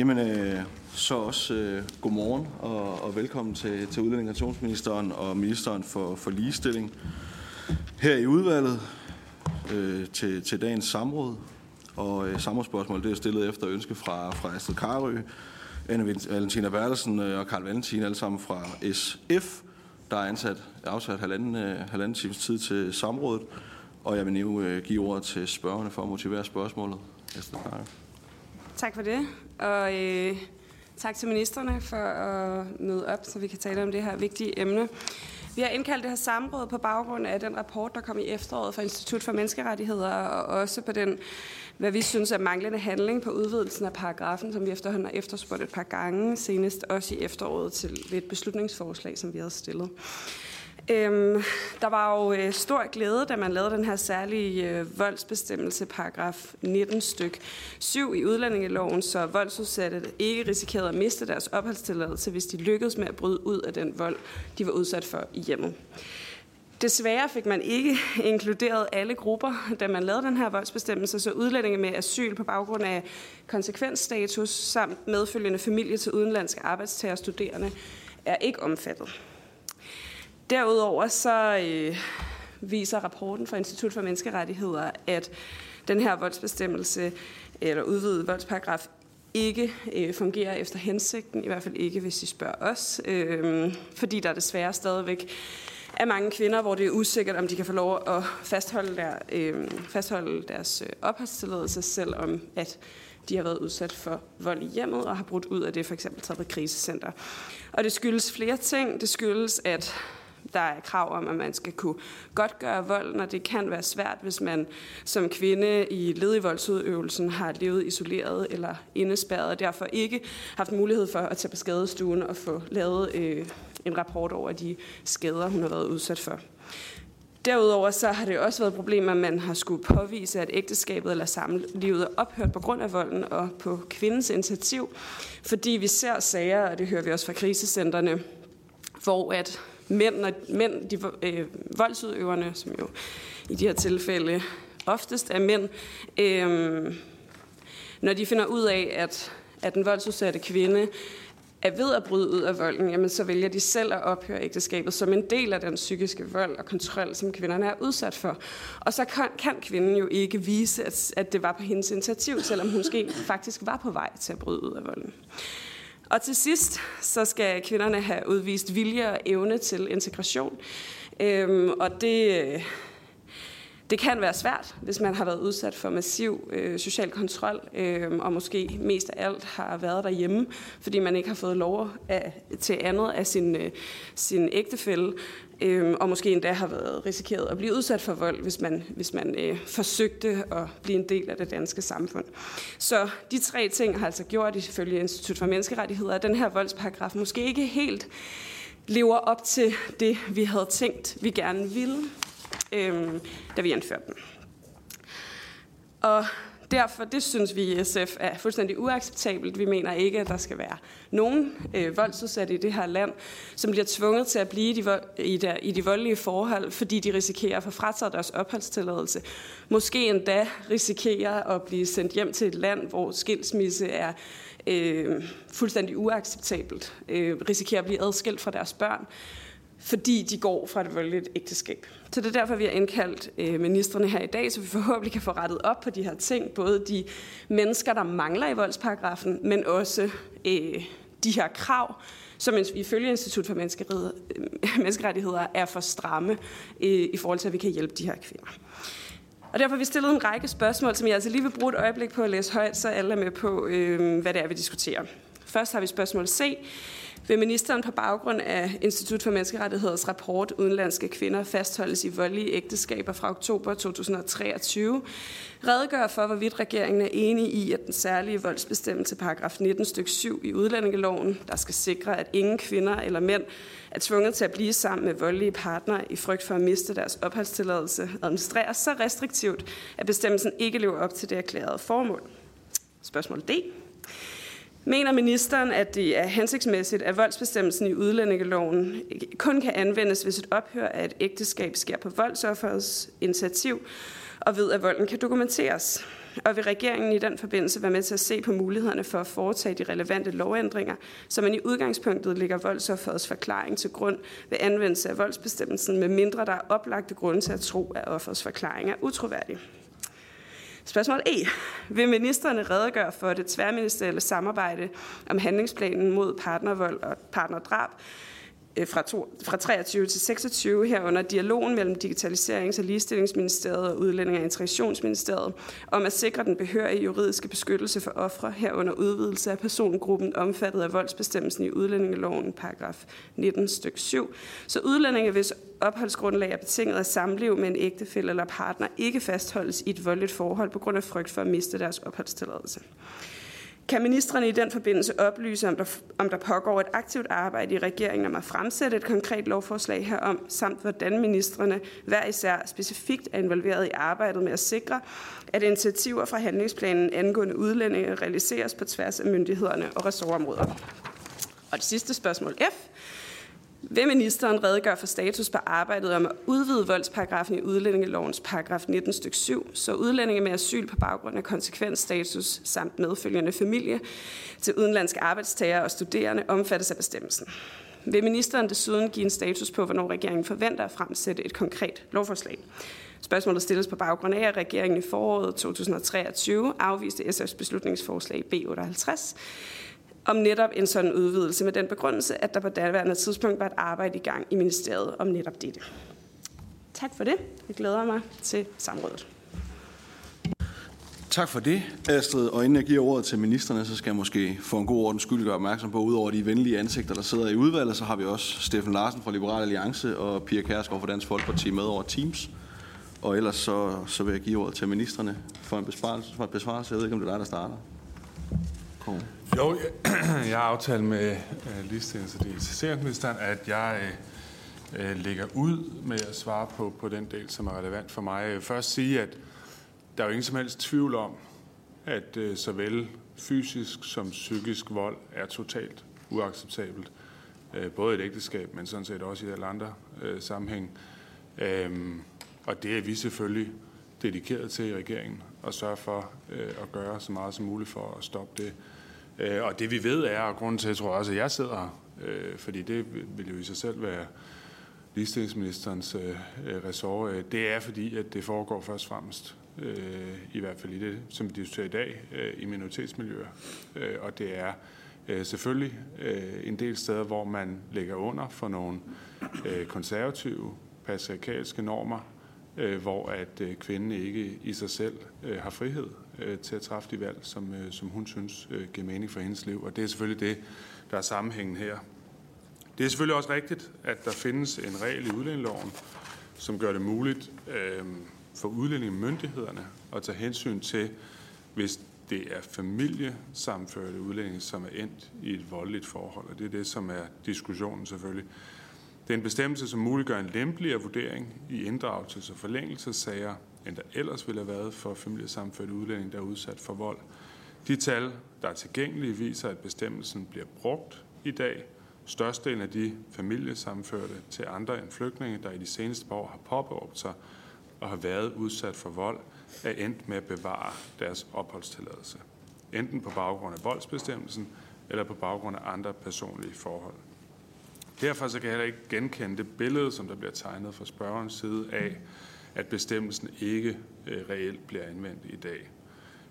Jamen, øh, så også øh, godmorgen og, og velkommen til, til Udlænding- og og ministeren for, for ligestilling her i udvalget øh, til, til dagens samråd. Og øh, samrådsspørgsmål det er stillet efter ønske fra, fra Astrid Karø, Anne Valentina Bertelsen øh, og Karl Valentin, alle sammen fra SF. Der er ansat, afsat halvanden, øh, halvanden times tid til samrådet, og jeg vil nu øh, give ordet til spørgerne for at motivere spørgsmålet. Astrid Karø. Tak for det, og øh, tak til ministerne for at møde op, så vi kan tale om det her vigtige emne. Vi har indkaldt det her samråd på baggrund af den rapport, der kom i efteråret fra Institut for Menneskerettigheder, og også på den, hvad vi synes er manglende handling på udvidelsen af paragrafen, som vi efterhånden har efterspurgt et par gange, senest også i efteråret til et beslutningsforslag, som vi havde stillet. Øhm, der var jo øh, stor glæde, da man lavede den her særlige øh, voldsbestemmelse, paragraf 19 styk 7 i udlændingeloven, så voldsudsatte ikke risikerede at miste deres opholdstilladelse, hvis de lykkedes med at bryde ud af den vold, de var udsat for i hjemmet. Desværre fik man ikke inkluderet alle grupper, da man lavede den her voldsbestemmelse, så udlændinge med asyl på baggrund af konsekvensstatus samt medfølgende familie til udenlandske arbejdstager og studerende er ikke omfattet. Derudover så øh, viser rapporten fra Institut for Menneskerettigheder, at den her voldsbestemmelse eller udvidet voldsparagraf ikke øh, fungerer efter hensigten, i hvert fald ikke, hvis I spørger os, øh, fordi der desværre stadigvæk er mange kvinder, hvor det er usikkert, om de kan få lov at fastholde, der, øh, fastholde deres øh, opholdstilladelse, selvom at de har været udsat for vold i hjemmet og har brudt ud af det, for eksempel taget på krisecenter. Og det skyldes flere ting. Det skyldes, at der er krav om, at man skal kunne godt gøre volden, og det kan være svært, hvis man som kvinde i led i voldsudøvelsen har levet isoleret eller indespærret, og derfor ikke haft mulighed for at tage på skadestuen og få lavet øh, en rapport over de skader, hun har været udsat for. Derudover så har det også været et problem, at man har skulle påvise, at ægteskabet eller samlivet er ophørt på grund af volden og på kvindens initiativ, fordi vi ser sager, og det hører vi også fra krisecentrene, hvor at mænd, når, mænd de øh, voldsudøverne, som jo i de her tilfælde oftest er mænd, øh, når de finder ud af, at, at den voldsudsatte kvinde er ved at bryde ud af volden, jamen så vælger de selv at ophøre ægteskabet som en del af den psykiske vold og kontrol, som kvinderne er udsat for. Og så kan, kan kvinden jo ikke vise, at, at det var på hendes initiativ, selvom hun måske faktisk var på vej til at bryde ud af volden. Og til sidst, så skal kvinderne have udvist vilje og evne til integration. Øhm, og det, det kan være svært, hvis man har været udsat for massiv øh, social kontrol, øh, og måske mest af alt har været derhjemme, fordi man ikke har fået lov af, til andet af sin, øh, sin ægtefælle, øh, og måske endda har været risikeret at blive udsat for vold, hvis man, hvis man øh, forsøgte at blive en del af det danske samfund. Så de tre ting har altså gjort, ifølge Institut for Menneskerettigheder, at den her voldsparagraf måske ikke helt lever op til det, vi havde tænkt, vi gerne ville øh, da vi indførte den. Og derfor, det synes vi i SF er fuldstændig uacceptabelt. Vi mener ikke, at der skal være nogen øh, voldsudsatte i det her land, som bliver tvunget til at blive de, i, der, i de voldelige forhold, fordi de risikerer at få frataget deres opholdstilladelse. Måske endda risikerer at blive sendt hjem til et land, hvor skilsmisse er øh, fuldstændig uacceptabelt. Øh, risikerer at blive adskilt fra deres børn fordi de går fra et voldeligt ægteskab. Så det er derfor, vi har indkaldt øh, ministerne her i dag, så vi forhåbentlig kan få rettet op på de her ting. Både de mennesker, der mangler i voldsparagrafen, men også øh, de her krav, som ifølge Institut for øh, Menneskerettigheder er for stramme øh, i forhold til, at vi kan hjælpe de her kvinder. Og derfor har vi stillet en række spørgsmål, som jeg altså lige vil bruge et øjeblik på at læse højt, så alle er med på, øh, hvad det er, vi diskuterer. Først har vi spørgsmål C. Vil ministeren på baggrund af Institut for Menneskerettigheders rapport Udenlandske kvinder fastholdes i voldelige ægteskaber fra oktober 2023 redegøre for, hvorvidt regeringen er enig i, at den særlige voldsbestemmelse paragraf 19 stykke 7 i udlændingeloven, der skal sikre, at ingen kvinder eller mænd er tvunget til at blive sammen med voldelige partnere i frygt for at miste deres opholdstilladelse, administreres så restriktivt, at bestemmelsen ikke lever op til det erklærede formål. Spørgsmål D. Mener ministeren, at det er hensigtsmæssigt, at voldsbestemmelsen i udlændingeloven kun kan anvendes, hvis et ophør af et ægteskab sker på voldsofferets initiativ, og ved at volden kan dokumenteres? Og vil regeringen i den forbindelse være med til at se på mulighederne for at foretage de relevante lovændringer, så man i udgangspunktet lægger voldsoffers forklaring til grund ved anvendelse af voldsbestemmelsen, med mindre der er oplagte grunde til at tro, at offerets forklaring er utroværdig? Spørgsmål E. Vil ministerne redegøre for det tværministerielle samarbejde om handlingsplanen mod partnervold og partnerdrab, Øh, fra, to, fra 23 til 26 herunder dialogen mellem Digitaliserings- og Ligestillingsministeriet og Udlænding- og Integrationsministeriet om at sikre den behørige juridiske beskyttelse for ofre herunder udvidelse af persongruppen omfattet af voldsbestemmelsen i udlændingeloven paragraf 19 styk 7, så udlændinge, hvis opholdsgrundlag er betinget af samliv med en ægtefælle eller partner, ikke fastholdes i et voldeligt forhold på grund af frygt for at miste deres opholdstilladelse. Kan ministerne i den forbindelse oplyse, om der, om der pågår et aktivt arbejde i regeringen om at fremsætte et konkret lovforslag herom, samt hvordan ministerne hver især specifikt er involveret i arbejdet med at sikre, at initiativer fra handlingsplanen angående udlændinge realiseres på tværs af myndighederne og ressortområder? Og det sidste spørgsmål F. Vil ministeren redegøre for status på arbejdet om at udvide voldsparagrafen i udlændingelovens paragraf 19 stykke 7, så udlændinge med asyl på baggrund af konsekvensstatus samt medfølgende familie til udenlandske arbejdstager og studerende omfattes af bestemmelsen? Vil ministeren desuden give en status på, hvornår regeringen forventer at fremsætte et konkret lovforslag? Spørgsmålet stilles på baggrund af, at regeringen i foråret 2023 afviste SF's beslutningsforslag B58, om netop en sådan udvidelse med den begrundelse, at der på daværende tidspunkt var et arbejde i gang i ministeriet om netop dette. Tak for det. Jeg glæder mig til samrådet. Tak for det, Astrid. Og inden jeg giver ordet til ministerne, så skal jeg måske få en god ordens skyld gøre opmærksom på, udover de venlige ansigter, der sidder i udvalget, så har vi også Steffen Larsen fra Liberal Alliance og Pia Kærsgaard fra Dansk Folkeparti med over Teams. Og ellers så, så vil jeg give ordet til ministerne for en besvarelse. For en besvarelse. Jeg ved ikke, om det er dig, der starter. Kom. Jo, jeg har aftalt med uh, ligestillings- og digitaliseringsministeren, at jeg øh, øh, uh, lægger ud med at svare på, på den del, som er relevant for mig. Jeg vil først sige, at der er jo ingen som helst tvivl om, at uh, såvel fysisk som psykisk vold er totalt uacceptabelt. Uh, både i et ægteskab, men sådan set også i alle andre uh, sammenhæng. Uh, og det er vi selvfølgelig dedikeret til i regeringen at sørge for uh, at gøre så meget som muligt for at stoppe det. Øh, og det vi ved er, og grunden til, at jeg tror også, at jeg sidder her, øh, fordi det vil jo i sig selv være ligestillingsministerens øh, ressort, øh, det er fordi, at det foregår først og fremmest, øh, i hvert fald i det, som vi diskuterer i dag, øh, i minoritetsmiljøer. Øh, og det er øh, selvfølgelig øh, en del steder, hvor man lægger under for nogle øh, konservative, patriarkalske normer, øh, hvor at øh, kvinden ikke i sig selv øh, har frihed øh, til at træffe de valg, som, øh, som hun synes øh, giver mening for hendes liv. Og det er selvfølgelig det, der er sammenhængen her. Det er selvfølgelig også rigtigt, at der findes en regel i udlændingeloven, som gør det muligt øh, for udlændingemyndighederne at tage hensyn til, hvis det er familiesamførte udlændinge, som er endt i et voldeligt forhold. Og det er det, som er diskussionen selvfølgelig. Det er en bestemmelse, som muliggør en lempeligere vurdering i inddragelses- og forlængelsessager, end der ellers ville have været for familiesamførte udlændinge, der er udsat for vold. De tal, der er tilgængelige, viser, at bestemmelsen bliver brugt i dag. Størstedelen af de familiesamførte til andre end flygtninge, der i de seneste par år har påberåbt sig og har været udsat for vold, er endt med at bevare deres opholdstilladelse. Enten på baggrund af voldsbestemmelsen eller på baggrund af andre personlige forhold. Derfor så kan jeg heller ikke genkende det billede, som der bliver tegnet fra spørgerens side af, at bestemmelsen ikke øh, reelt bliver anvendt i dag.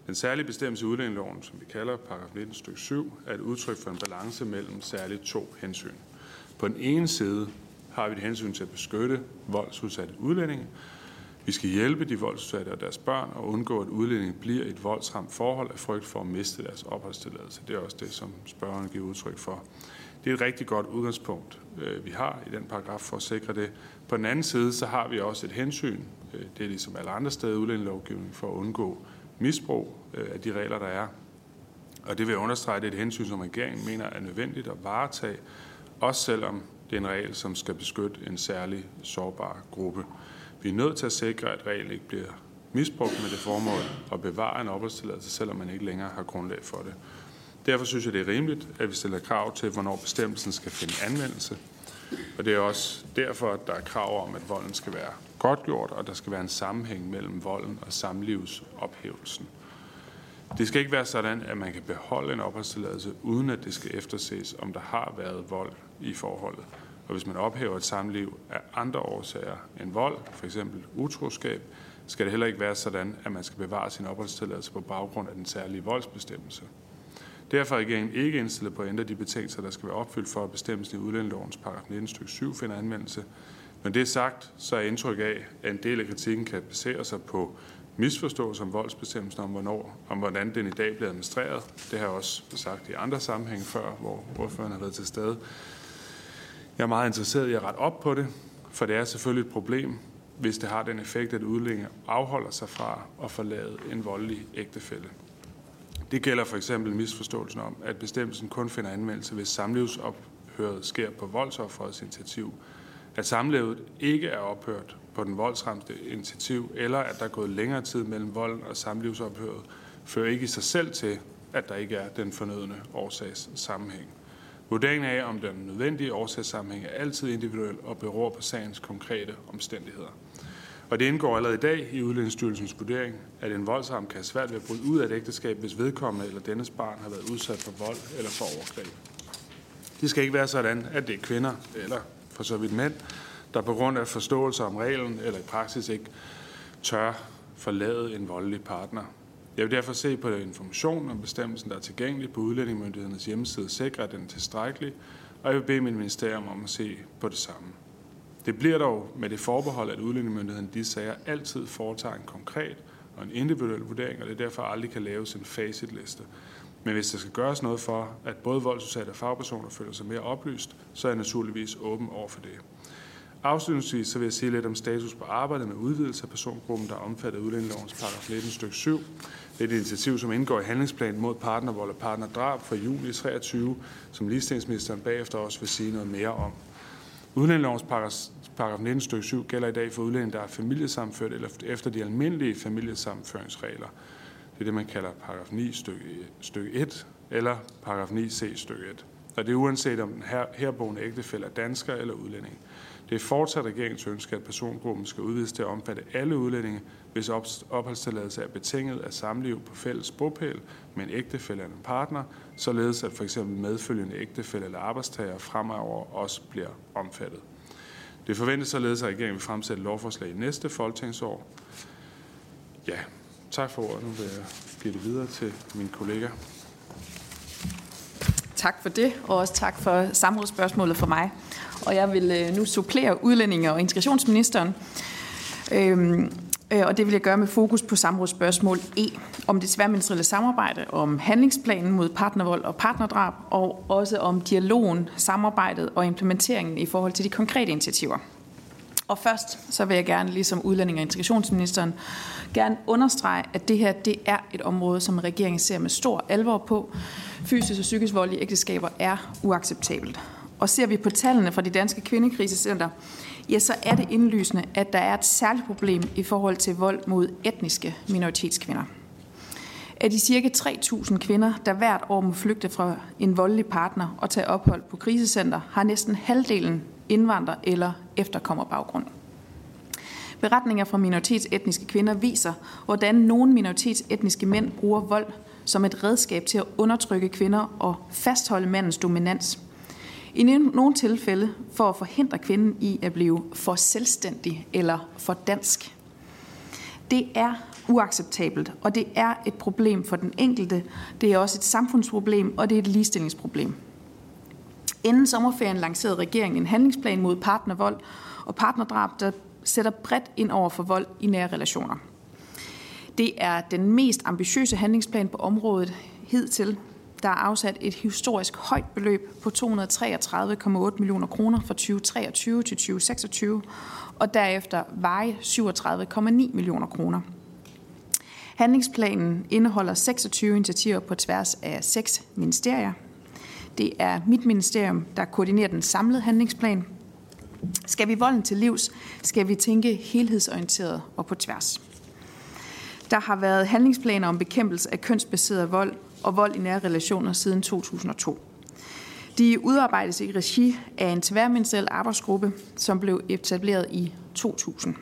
Den særlige bestemmelse i udlændingeloven, som vi kalder paragraf 19 stykke 7, er et udtryk for en balance mellem særligt to hensyn. På den ene side har vi et hensyn til at beskytte voldsudsatte udlændinge. Vi skal hjælpe de voldsudsatte og deres børn og undgå, at udlændinge bliver et voldsramt forhold af frygt for at miste deres opholdstilladelse. Det er også det, som spørgeren giver udtryk for. Det er et rigtig godt udgangspunkt, øh, vi har i den paragraf for at sikre det. På den anden side, så har vi også et hensyn, øh, det er ligesom alle andre steder i udlændingelovgivningen, for at undgå misbrug øh, af de regler, der er. Og det vil jeg understrege, det er et hensyn, som regeringen mener er nødvendigt at varetage, også selvom det er en regel, som skal beskytte en særlig sårbar gruppe. Vi er nødt til at sikre, at reglen ikke bliver misbrugt med det formål at bevare en opholdstilladelse, selvom man ikke længere har grundlag for det. Derfor synes jeg, det er rimeligt, at vi stiller krav til, hvornår bestemmelsen skal finde anvendelse. Og det er også derfor, at der er krav om, at volden skal være godtgjort, og der skal være en sammenhæng mellem volden og samlivsophævelsen. Det skal ikke være sådan, at man kan beholde en opholdstilladelse, uden at det skal efterses, om der har været vold i forholdet. Og hvis man ophæver et samliv af andre årsager end vold, f.eks. utroskab, skal det heller ikke være sådan, at man skal bevare sin opholdstilladelse på baggrund af den særlige voldsbestemmelse. Derfor er regeringen ikke indstillet på at ændre de betingelser, der skal være opfyldt for, at bestemmelsen i udlændelovens paragraf 19 stykke 7 finder anvendelse. Men det er sagt, så er indtryk af, at en del af kritikken kan basere sig på misforståelse om voldsbestemmelsen om, hvornår, om hvordan den i dag bliver administreret. Det har jeg også sagt i andre sammenhænge før, hvor ordføreren har været til stede. Jeg er meget interesseret i at rette op på det, for det er selvfølgelig et problem, hvis det har den effekt, at udlændinge afholder sig fra at forlade en voldelig ægtefælde. Det gælder for eksempel misforståelsen om, at bestemmelsen kun finder anvendelse, hvis samlivsophøret sker på voldsofferets initiativ, at samlivet ikke er ophørt på den voldsramte initiativ, eller at der er gået længere tid mellem volden og samlivsophøret, fører ikke i sig selv til, at der ikke er den fornødne årsagssammenhæng. Vurderingen af, om den nødvendige årsagssammenhæng er altid individuel og beror på sagens konkrete omstændigheder. Og det indgår allerede i dag i Udlændingsstyrelsens vurdering, at en voldsarm kan have svært ved at bryde ud af et ægteskab, hvis vedkommende eller dennes barn har været udsat for vold eller for overgreb. Det skal ikke være sådan, at det er kvinder, eller for så vidt mænd, der på grund af forståelse om reglen eller i praksis ikke tør forlade en voldelig partner. Jeg vil derfor se på information om bestemmelsen, der er tilgængelig på udlændingemyndighedernes hjemmeside, sikre, at den er tilstrækkelig, og jeg vil bede min ministerium om at se på det samme. Det bliver dog med det forbehold, at udlændingemyndigheden de sager altid foretager en konkret og en individuel vurdering, og det derfor aldrig kan laves en facitliste. Men hvis der skal gøres noget for, at både voldsudsatte og fagpersoner føler sig mere oplyst, så er jeg naturligvis åben over for det. Afslutningsvis så vil jeg sige lidt om status på arbejdet med udvidelse af persongruppen, der er omfattet af udlændingelovens paragraf 19 stykke 7. Det er et initiativ, som indgår i handlingsplanen mod partnervold og partnerdrab fra juli 23, som ligestillingsministeren bagefter også vil sige noget mere om. Udlændingelovens paragraf 19 stykke 7 gælder i dag for udlændinge, der er familiesamført eller efter de almindelige familiesamføringsregler. Det er det, man kalder paragraf 9 stykke, 1 eller paragraf 9c stykke 1. Og det er uanset om den her, herboende ægtefælde er dansker eller udlænding. Det er fortsat regeringens ønske, at persongruppen skal udvides til at omfatte alle udlændinge, hvis opholdstilladelse er betinget af samliv på fælles bopæl med en ægtefælle eller en partner, således at f.eks. medfølgende ægtefælle eller arbejdstager fremover også bliver omfattet. Det forventes således, at regeringen vil fremsætte lovforslag i næste folketingsår. Ja, tak for ordet. Nu vil jeg give det videre til min kollega. Tak for det, og også tak for samrådsspørgsmålet for mig. Og jeg vil øh, nu supplere udlændinge- og integrationsministeren. Øhm, øh, og det vil jeg gøre med fokus på samrådsspørgsmål E om det tværministerielle samarbejde, om handlingsplanen mod partnervold og partnerdrab, og også om dialogen, samarbejdet og implementeringen i forhold til de konkrete initiativer. Og først så vil jeg gerne, ligesom udlænding- og integrationsministeren, gerne understrege, at det her det er et område, som regeringen ser med stor alvor på. Fysisk og psykisk vold i ægteskaber er uacceptabelt. Og ser vi på tallene fra de danske kvindekrisecenter, ja, så er det indlysende, at der er et særligt problem i forhold til vold mod etniske minoritetskvinder. Af de cirka 3.000 kvinder, der hvert år må flygte fra en voldelig partner og tage ophold på krisecenter, har næsten halvdelen indvandrer- eller efterkommerbaggrund. Beretninger fra minoritetsetniske kvinder viser, hvordan nogle minoritetsetniske mænd bruger vold som et redskab til at undertrykke kvinder og fastholde mandens dominans. I nogle tilfælde for at forhindre kvinden i at blive for selvstændig eller for dansk. Det er uacceptabelt, og det er et problem for den enkelte. Det er også et samfundsproblem, og det er et ligestillingsproblem. Inden sommerferien lancerede regeringen en handlingsplan mod partnervold og partnerdrab, der sætter bredt ind over for vold i nære relationer. Det er den mest ambitiøse handlingsplan på området hidtil. Der er afsat et historisk højt beløb på 233,8 millioner kroner fra 2023 til 2026, og derefter veje 37,9 millioner kroner. Handlingsplanen indeholder 26 initiativer på tværs af seks ministerier. Det er mit ministerium, der koordinerer den samlede handlingsplan. Skal vi volden til livs, skal vi tænke helhedsorienteret og på tværs. Der har været handlingsplaner om bekæmpelse af kønsbaseret vold og vold i nære relationer siden 2002. De udarbejdes i regi af en tværministeriel arbejdsgruppe, som blev etableret i 2000.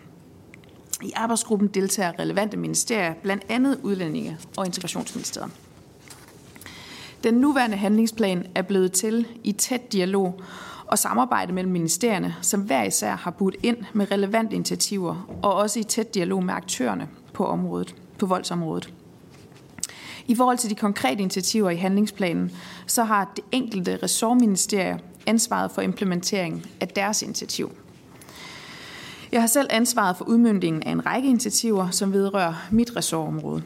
I arbejdsgruppen deltager relevante ministerier, blandt andet Udlændinge og Integrationsministeriet. Den nuværende handlingsplan er blevet til i tæt dialog og samarbejde mellem ministerierne, som hver især har budt ind med relevante initiativer, og også i tæt dialog med aktørerne på området, på voldsområdet. I forhold til de konkrete initiativer i handlingsplanen, så har det enkelte ressortministerie ansvaret for implementeringen af deres initiativ. Jeg har selv ansvaret for udmyndingen af en række initiativer, som vedrører mit ressortområde.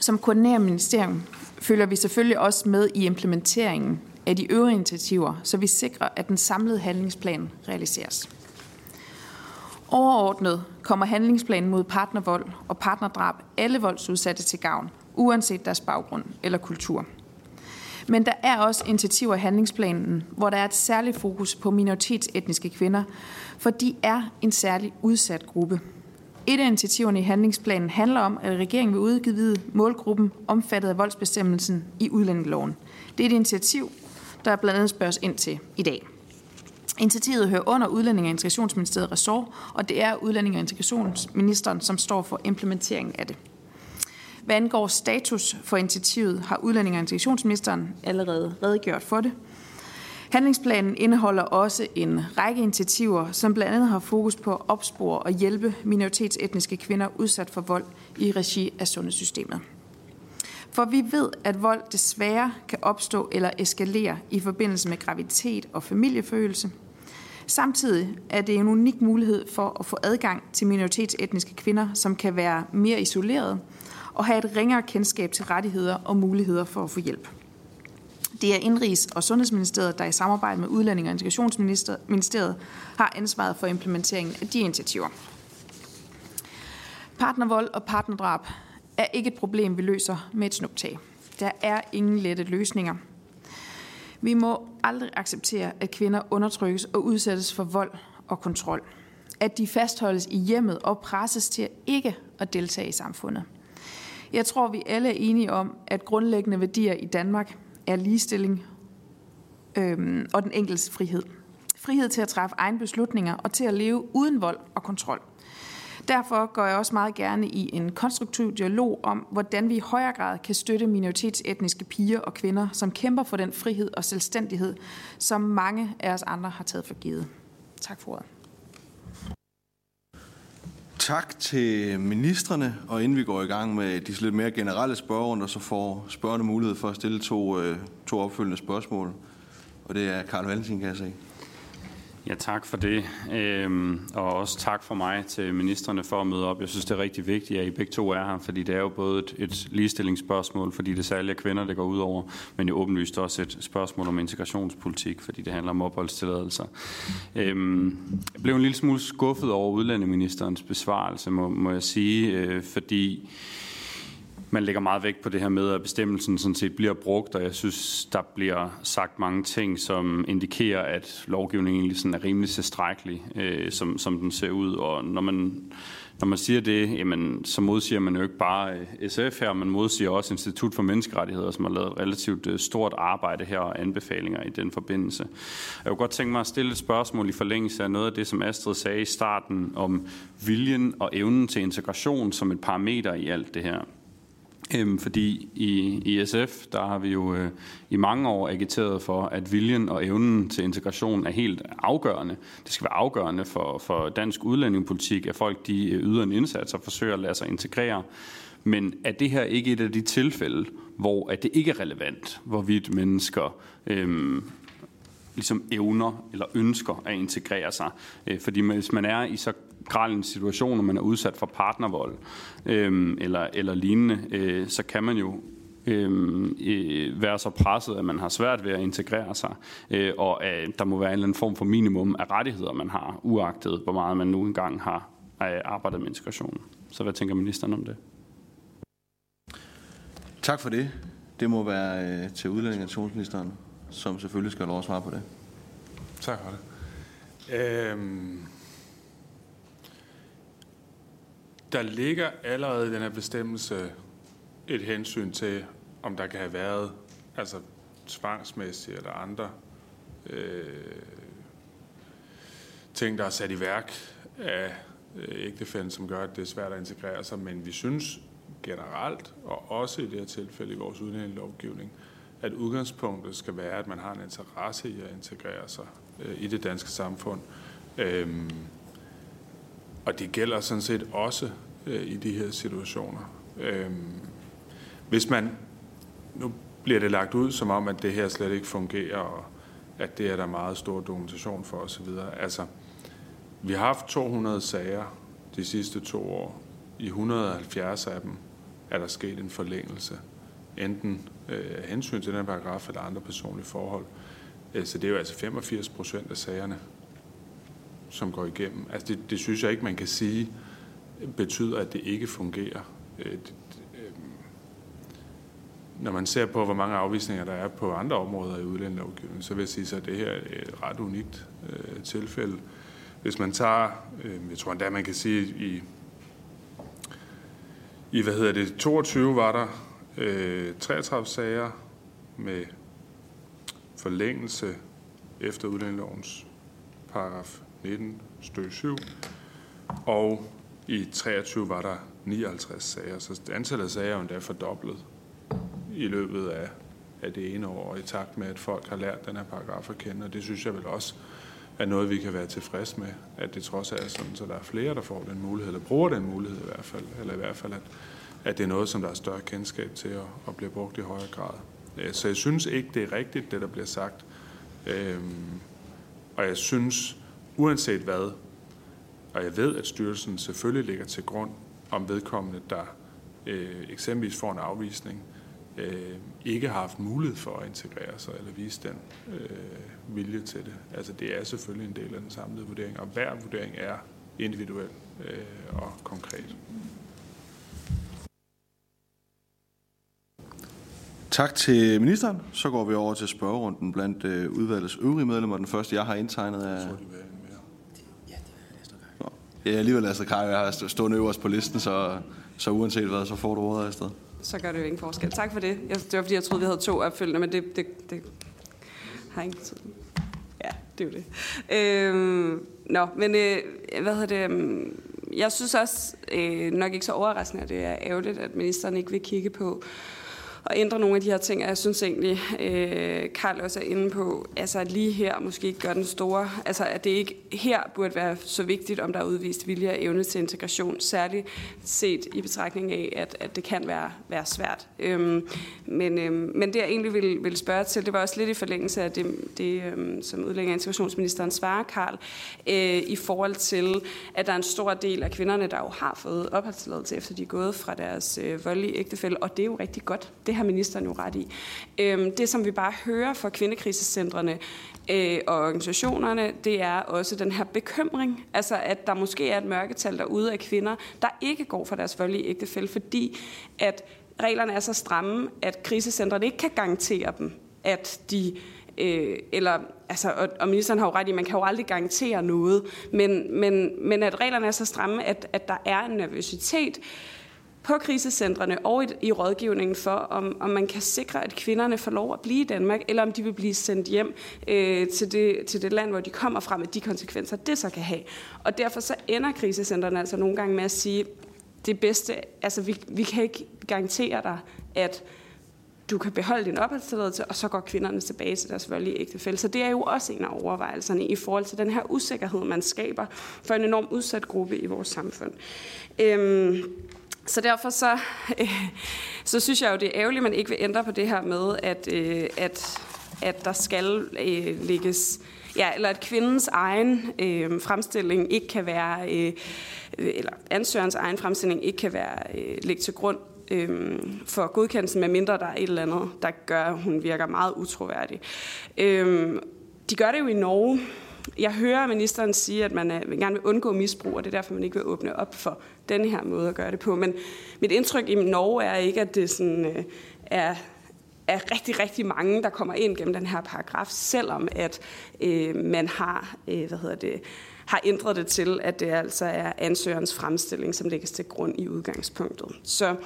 Som koordinerer ministerium følger vi selvfølgelig også med i implementeringen af de øvrige initiativer, så vi sikrer, at den samlede handlingsplan realiseres. Overordnet kommer handlingsplanen mod partnervold og partnerdrab alle voldsudsatte til gavn, uanset deres baggrund eller kultur. Men der er også initiativer i handlingsplanen, hvor der er et særligt fokus på minoritetsetniske kvinder, for de er en særlig udsat gruppe. Et af initiativerne i handlingsplanen handler om, at regeringen vil udgive målgruppen omfattet af voldsbestemmelsen i udlændingeloven. Det er et initiativ, der blandt andet spørges ind til i dag. Initiativet hører under Udlænding- og Integrationsministeriet ressort, og det er Udlænding- og Integrationsministeren, som står for implementeringen af det. Hvad angår status for initiativet, har Udlænding- og Integrationsministeren allerede redegjort for det. Handlingsplanen indeholder også en række initiativer, som blandt andet har fokus på at opspore og hjælpe minoritetsetniske kvinder udsat for vold i regi af sundhedssystemet. For vi ved, at vold desværre kan opstå eller eskalere i forbindelse med graviditet og familiefølelse. Samtidig er det en unik mulighed for at få adgang til minoritetsetniske kvinder, som kan være mere isoleret og have et ringere kendskab til rettigheder og muligheder for at få hjælp. Det er Indrigs- og Sundhedsministeriet, der i samarbejde med Udlænding- og Integrationsministeriet har ansvaret for implementeringen af de initiativer. Partnervold og partnerdrab er ikke et problem, vi løser med et snuptag. Der er ingen lette løsninger. Vi må aldrig acceptere, at kvinder undertrykkes og udsættes for vold og kontrol. At de fastholdes i hjemmet og presses til ikke at deltage i samfundet. Jeg tror, vi alle er enige om, at grundlæggende værdier i Danmark er ligestilling øhm, og den enkeltes frihed. Frihed til at træffe egne beslutninger og til at leve uden vold og kontrol. Derfor går jeg også meget gerne i en konstruktiv dialog om, hvordan vi i højere grad kan støtte minoritetsetniske piger og kvinder, som kæmper for den frihed og selvstændighed, som mange af os andre har taget for givet. Tak for ordet. Tak til ministerne, og inden vi går i gang med de lidt mere generelle spørgerunder, så får spørgerne mulighed for at stille to, øh, to opfølgende spørgsmål. Og det er Karl Valentin, kan jeg se. Ja, tak for det. Øhm, og også tak for mig til ministerne for at møde op. Jeg synes, det er rigtig vigtigt, at I begge to er her, fordi det er jo både et, et ligestillingsspørgsmål, fordi det særligt er kvinder, det går ud over, men jo åbenlyst også et spørgsmål om integrationspolitik, fordi det handler om opholdstilladelser. Øhm, jeg blev en lille smule skuffet over udlændingeministerens besvarelse, må, må jeg sige, øh, fordi man lægger meget vægt på det her med, at bestemmelsen sådan set bliver brugt, og jeg synes, der bliver sagt mange ting, som indikerer, at lovgivningen egentlig sådan er rimelig tilstrækkelig, øh, som, som den ser ud. Og når man, når man siger det, jamen, så modsiger man jo ikke bare øh, SF her, man modsiger også Institut for Menneskerettigheder, som har lavet et relativt øh, stort arbejde her og anbefalinger i den forbindelse. Jeg kunne godt tænke mig at stille et spørgsmål i forlængelse af noget af det, som Astrid sagde i starten om viljen og evnen til integration som et parameter i alt det her. Øhm, fordi i, i SF, der har vi jo øh, i mange år agiteret for, at viljen og evnen til integration er helt afgørende. Det skal være afgørende for, for dansk udlændingepolitik, at folk de øh, yder en indsats og forsøger at lade sig integrere. Men er det her ikke et af de tilfælde, hvor at det ikke er relevant, hvorvidt mennesker øhm, ligesom evner eller ønsker at integrere sig. Øh, fordi hvis man er i så græl en situation, og man er udsat for partnervold øh, eller, eller lignende, øh, så kan man jo øhm, øh, være så presset, at man har svært ved at integrere sig, øh, og at der må være en eller anden form for minimum af rettigheder, man har, uagtet hvor meget man nu engang har øh, arbejdet med integration. Så hvad tænker ministeren om det? Tak for det. Det må være øh, til udlændingeministeren, som selvfølgelig skal have lov at svare på det. Tak for det. Øhm, der ligger allerede i den her bestemmelse et hensyn til, om der kan have været altså tvangsmæssige eller andre øh, ting, der er sat i værk af øh, ægtefælden, som gør, at det er svært at integrere sig. Men vi synes generelt, og også i det her tilfælde i vores udlændingelovgivning, at udgangspunktet skal være, at man har en interesse i at integrere sig øh, i det danske samfund. Øhm, og det gælder sådan set også øh, i de her situationer. Øhm, hvis man, nu bliver det lagt ud som om, at det her slet ikke fungerer, og at det er der meget stor dokumentation for osv. Altså, vi har haft 200 sager de sidste to år. I 170 af dem er der sket en forlængelse, enten øh, af hensyn til den paragraf eller andre personlige forhold. Øh, så det er jo altså 85 procent af sagerne, som går igennem. Altså det, det synes jeg ikke, man kan sige øh, betyder, at det ikke fungerer. Øh, når man ser på, hvor mange afvisninger der er på andre områder i udlændingelovgivningen, så vil jeg sige, at det her er et ret unikt øh, tilfælde. Hvis man tager, øh, jeg tror endda, man kan sige, i, i hvad hedder det, 22 var der øh, 33 sager med forlængelse efter udlændingelovens paragraf 19 stykke 7, og i 23 var der 59 sager, så antallet af sager er endda fordoblet i løbet af, af det ene år, i takt med, at folk har lært den her paragraf at kende, og det synes jeg vel også er noget, vi kan være tilfreds med, at det trods alt er sådan, så der er flere, der får den mulighed, eller bruger den mulighed i hvert fald, eller i hvert fald, at, at det er noget, som der er større kendskab til at, at blive brugt i højere grad. Øh, så jeg synes ikke, det er rigtigt, det der bliver sagt. Øhm, og jeg synes, uanset hvad, og jeg ved, at styrelsen selvfølgelig ligger til grund om vedkommende, der øh, eksempelvis får en afvisning, øh, ikke har haft mulighed for at integrere sig eller vise den øh, vilje til det. Altså det er selvfølgelig en del af den samlede vurdering, og hver vurdering er individuel øh, og konkret. Tak til ministeren. Så går vi over til spørgerunden blandt øh, udvalgets øvrige medlemmer. Den første, jeg har indtegnet, er... Ja, alligevel Astrid Kaj, jeg har stået øverst på listen, så, så uanset hvad, så får du ordet afsted så gør det jo ingen forskel. Tak for det. Jeg, det var fordi, jeg troede, vi havde to opfølgende, men det, det, det har ingen betydning. Ja, det er jo det. Øhm, nå, men øh, hvad hedder det? Jeg synes også øh, nok ikke så overraskende, at det er ærgerligt, at ministeren ikke vil kigge på at ændre nogle af de her ting. Og jeg synes egentlig, øh, Karl også er inde på, altså at lige her måske ikke gør den store, altså at det ikke her burde være så vigtigt, om der er udvist vilje og evne til integration, særligt set i betragtning af, at, at det kan være, være svært. Øhm, men, øhm, men det jeg egentlig ville, ville spørge til, det var også lidt i forlængelse af det, det øhm, som udlænding og integrationsministeren svarer, Karl, øh, i forhold til, at der er en stor del af kvinderne, der jo har fået opholdstilladelse efter de er gået fra deres øh, voldelige ægtefælde, og det er jo rigtig godt. Det det har ministeren jo ret i. Øhm, det, som vi bare hører fra kvindekrisecentrene øh, og organisationerne, det er også den her bekymring. Altså, at der måske er et mørketal derude af kvinder, der ikke går for deres voldelige ægtefælde, fordi at reglerne er så stramme, at krisecentrene ikke kan garantere dem, at de øh, eller, altså, og, og ministeren har jo ret i, man kan jo aldrig garantere noget, men, men, men at reglerne er så stramme, at, at der er en nervøsitet, på krisecentrene og i, i rådgivningen for, om, om man kan sikre, at kvinderne får lov at blive i Danmark, eller om de vil blive sendt hjem øh, til, det, til det land, hvor de kommer fra, med de konsekvenser, det så kan have. Og derfor så ender krisecentrene altså nogle gange med at sige, det bedste, altså vi, vi kan ikke garantere dig, at du kan beholde din opholdstilladelse, og så går kvinderne tilbage til deres voldelige ægtefælde. Så det er jo også en af overvejelserne i forhold til den her usikkerhed, man skaber for en enorm udsat gruppe i vores samfund. Øhm, så derfor så, øh, så synes jeg jo, det er ærgerligt, at man ikke vil ændre på det her med, at, øh, at, at der skal øh, ligges ja, eller at kvindens egen øh, fremstilling ikke kan være, øh, eller ansøgerens egen fremstilling ikke kan være øh, lægge til grund øh, for godkendelsen, med mindre der er et eller andet, der gør, at hun virker meget utroværdig. Øh, de gør det jo i Norge, jeg hører ministeren sige, at man øh, gerne vil undgå misbrug, og det er derfor, man ikke vil åbne op for den her måde at gøre det på. Men mit indtryk i Norge er ikke, at det sådan, øh, er, er rigtig, rigtig mange, der kommer ind gennem den her paragraf, selvom at øh, man har, øh, hvad hedder det, har ændret det til, at det altså er ansøgerens fremstilling, som lægges til grund i udgangspunktet. Så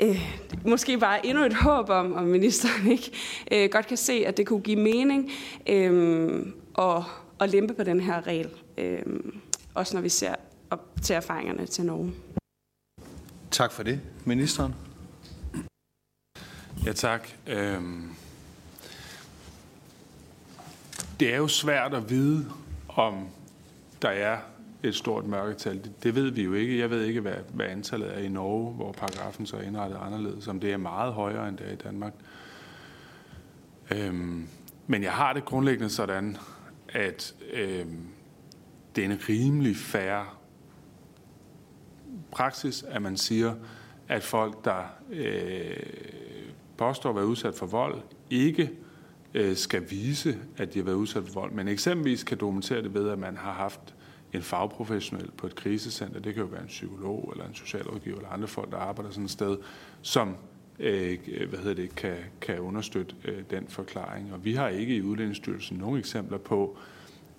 øh, måske bare endnu et håb om, om ministeren ikke øh, godt kan se, at det kunne give mening øh, og at lempe på den her regel. Øh, også når vi ser op til erfaringerne til Norge. Tak for det. Ministeren? Ja, tak. Øhm, det er jo svært at vide, om der er et stort mørketal. Det, det ved vi jo ikke. Jeg ved ikke, hvad, hvad antallet er i Norge, hvor paragrafen så er indrettet anderledes, om det er meget højere, end det er i Danmark. Øhm, men jeg har det grundlæggende sådan, at øh, det er en rimelig færre praksis, at man siger, at folk, der øh, påstår at være udsat for vold, ikke øh, skal vise, at de har været udsat for vold, men eksempelvis kan dokumentere det ved, at man har haft en fagprofessionel på et krisecenter, det kan jo være en psykolog eller en socialrådgiver eller andre folk, der arbejder sådan et sted, som øh, hvad hedder det, kan, kan understøtte øh, den forklaring. Og vi har ikke i Udlændingsstyrelsen nogen eksempler på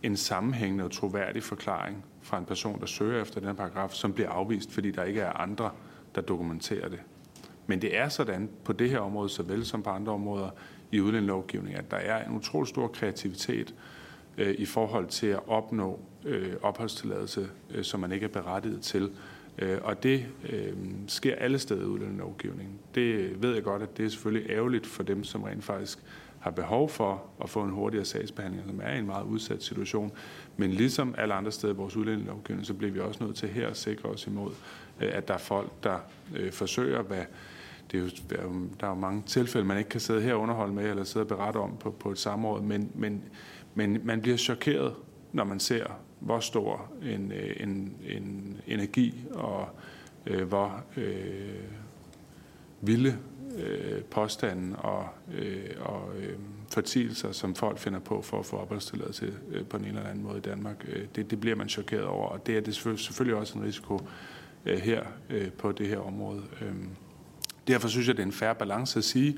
en sammenhængende og troværdig forklaring fra en person, der søger efter den paragraf, som bliver afvist, fordi der ikke er andre, der dokumenterer det. Men det er sådan på det her område, såvel som på andre områder i udlændingelovgivningen, at der er en utrolig stor kreativitet øh, i forhold til at opnå øh, opholdstilladelse, øh, som man ikke er berettiget til. Øh, og det øh, sker alle steder i udlændingelovgivningen. Det ved jeg godt, at det er selvfølgelig ærgerligt for dem, som rent faktisk har behov for at få en hurtigere sagsbehandling, som er i en meget udsat situation. Men ligesom alle andre steder i vores udlændingelovgivning, så bliver vi også nødt til her at sikre os imod, øh, at der er folk, der øh, forsøger, hvad det er jo, der er jo mange tilfælde, man ikke kan sidde her og underholde med, eller sidde og berette om på, på et samråd, men, men, men man bliver chokeret, når man ser, hvor stor en, øh, en, en energi og øh, hvor øh, vilde øh, påstanden og, øh, og øh, fortielser, som folk finder på for at få opholdstilladelse øh, på en eller anden måde i Danmark. Øh, det, det bliver man chokeret over, og det er det selvfølgelig, selvfølgelig også en risiko øh, her øh, på det her område. Øh, derfor synes jeg, det er en færre balance at sige,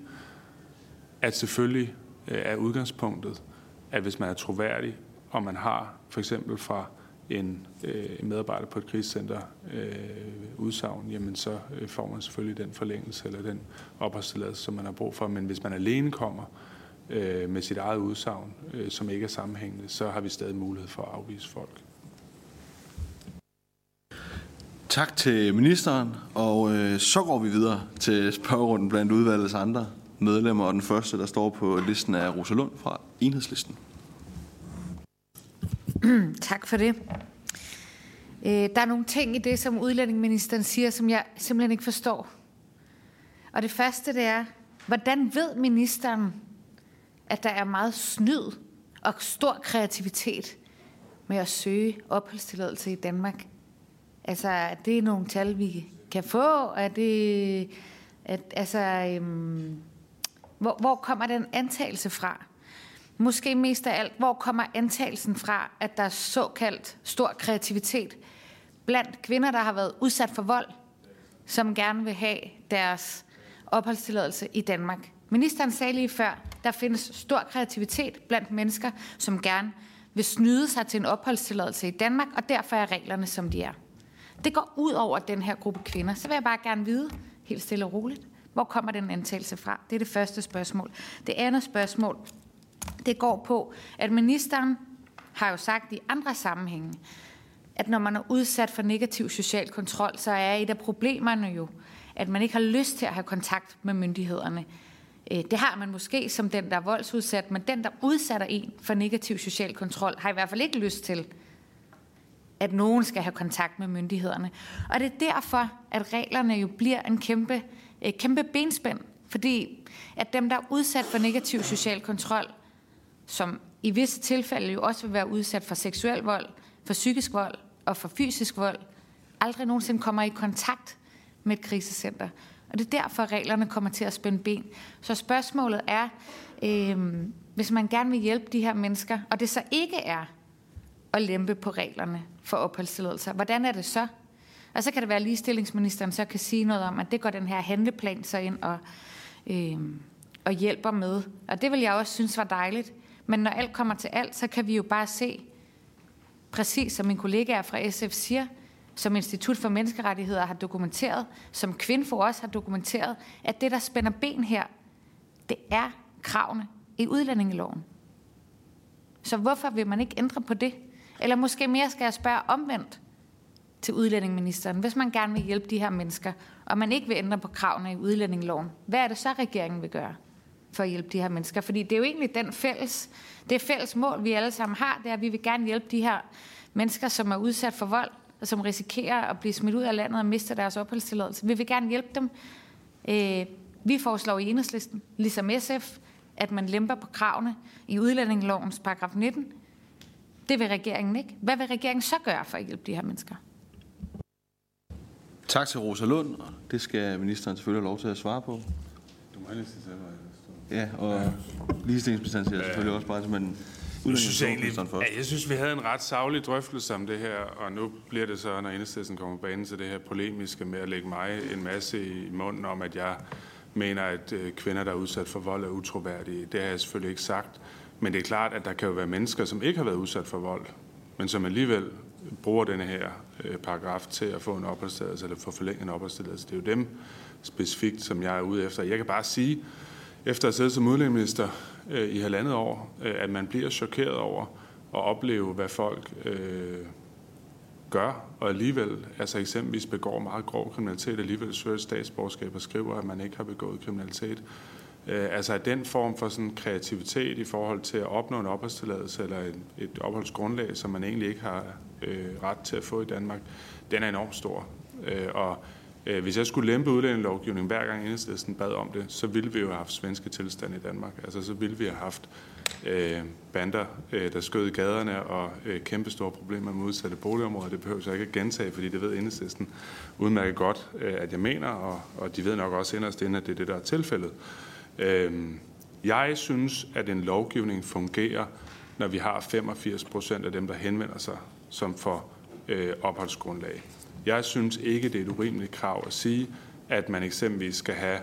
at selvfølgelig øh, er udgangspunktet, at hvis man er troværdig, og man har for eksempel fra en øh, medarbejder på et krisecenter øh, udsagn, jamen så øh, får man selvfølgelig den forlængelse eller den opholdstilladelse, som man har brug for. Men hvis man alene kommer øh, med sit eget udsagn, øh, som ikke er sammenhængende, så har vi stadig mulighed for at afvise folk. Tak til ministeren, og øh, så går vi videre til spørgerunden blandt udvalgets andre medlemmer, og den første, der står på listen, er Rosa Lund fra Enhedslisten. tak for det. Øh, der er nogle ting i det, som udlændingeministeren siger, som jeg simpelthen ikke forstår. Og det første, det er, hvordan ved ministeren, at der er meget snyd og stor kreativitet med at søge opholdstilladelse i Danmark? Altså, er det nogle tal, vi kan få? Er det, at, altså, øhm, hvor, hvor kommer den antagelse fra? Måske mest af alt, hvor kommer antagelsen fra, at der er såkaldt stor kreativitet blandt kvinder, der har været udsat for vold, som gerne vil have deres opholdstilladelse i Danmark. Ministeren sagde lige før, der findes stor kreativitet blandt mennesker, som gerne vil snyde sig til en opholdstilladelse i Danmark, og derfor er reglerne, som de er. Det går ud over den her gruppe kvinder. Så vil jeg bare gerne vide, helt stille og roligt, hvor kommer den antagelse fra? Det er det første spørgsmål. Det andet spørgsmål, det går på, at ministeren har jo sagt i andre sammenhænge, at når man er udsat for negativ social kontrol, så er et af problemerne jo, at man ikke har lyst til at have kontakt med myndighederne. Øh, det har man måske som den, der er voldsudsat, men den, der udsætter en for negativ social kontrol, har i hvert fald ikke lyst til, at nogen skal have kontakt med myndighederne. Og det er derfor, at reglerne jo bliver en kæmpe, øh, kæmpe benspænd, fordi at dem, der er udsat for negativ social kontrol, som i visse tilfælde jo også vil være udsat for seksuel vold, for psykisk vold og for fysisk vold, aldrig nogensinde kommer i kontakt med et krisecenter. Og det er derfor, reglerne kommer til at spænde ben. Så spørgsmålet er, øh, hvis man gerne vil hjælpe de her mennesker, og det så ikke er at lempe på reglerne for opholdstilladelser, hvordan er det så? Og så kan det være, at ligestillingsministeren så kan sige noget om, at det går den her handleplan så ind og, øh, og hjælper med. Og det vil jeg også synes var dejligt. Men når alt kommer til alt, så kan vi jo bare se, præcis som min kollega fra SF siger, som Institut for Menneskerettigheder har dokumenteret, som Kvinfo også har dokumenteret, at det, der spænder ben her, det er kravene i udlændingeloven. Så hvorfor vil man ikke ændre på det? Eller måske mere skal jeg spørge omvendt. til udlændingeministeren. Hvis man gerne vil hjælpe de her mennesker, og man ikke vil ændre på kravene i udlændingeloven, hvad er det så, regeringen vil gøre for at hjælpe de her mennesker? Fordi det er jo egentlig den fælles, det fælles mål, vi alle sammen har, det er, at vi vil gerne hjælpe de her mennesker, som er udsat for vold, og som risikerer at blive smidt ud af landet og miste deres opholdstilladelse. Vi vil gerne hjælpe dem. Øh, vi foreslår i enhedslisten, ligesom SF, at man lemper på kravene i udlændingelovens paragraf 19. Det vil regeringen ikke. Hvad vil regeringen så gøre for at hjælpe de her mennesker? Tak til Rosa Lund. Det skal ministeren selvfølgelig have lov til at svare på. Du må helst selv, Ja, og ja. ligestillingsministeren siger selvfølgelig også bare som en jeg synes, egentlig, ja, jeg synes, vi havde en ret savlig drøftelse om det her, og nu bliver det så, når enhedslisten kommer på banen, så det her polemiske med at lægge mig en masse i munden om, at jeg mener, at øh, kvinder, der er udsat for vold, er utroværdige. Det har jeg selvfølgelig ikke sagt. Men det er klart, at der kan jo være mennesker, som ikke har været udsat for vold, men som alligevel bruger denne her øh, paragraf til at få en opholdstilladelse, eller få forlænget en opholdstilladelse. Det er jo dem specifikt, som jeg er ude efter. Jeg kan bare sige, efter at have siddet som udlændingeminister øh, i halvandet år, øh, at man bliver chokeret over at opleve, hvad folk øh, gør, og alligevel, altså eksempelvis begår meget grov kriminalitet, alligevel søger statsborgerskab og skriver, at man ikke har begået kriminalitet. Øh, altså at den form for sådan kreativitet i forhold til at opnå en opholdstilladelse eller et, et opholdsgrundlag, som man egentlig ikke har øh, ret til at få i Danmark, den er enormt stor. Øh, og Øh, hvis jeg skulle lempe udlændingelovgivningen hver gang enhedslisten bad om det, så ville vi jo have haft svenske tilstande i Danmark. Altså så ville vi have haft øh, bander, øh, der skød i gaderne og øh, kæmpe store problemer med udsatte boligområder. Det behøver jeg ikke at gentage, fordi det ved enhedslisten udmærket godt, øh, at jeg mener, og, og de ved nok også inderst inde, at det er det, der er tilfældet. Øh, jeg synes, at en lovgivning fungerer, når vi har 85 procent af dem, der henvender sig, som får øh, opholdsgrundlag. Jeg synes ikke, det er et urimeligt krav at sige, at man eksempelvis skal have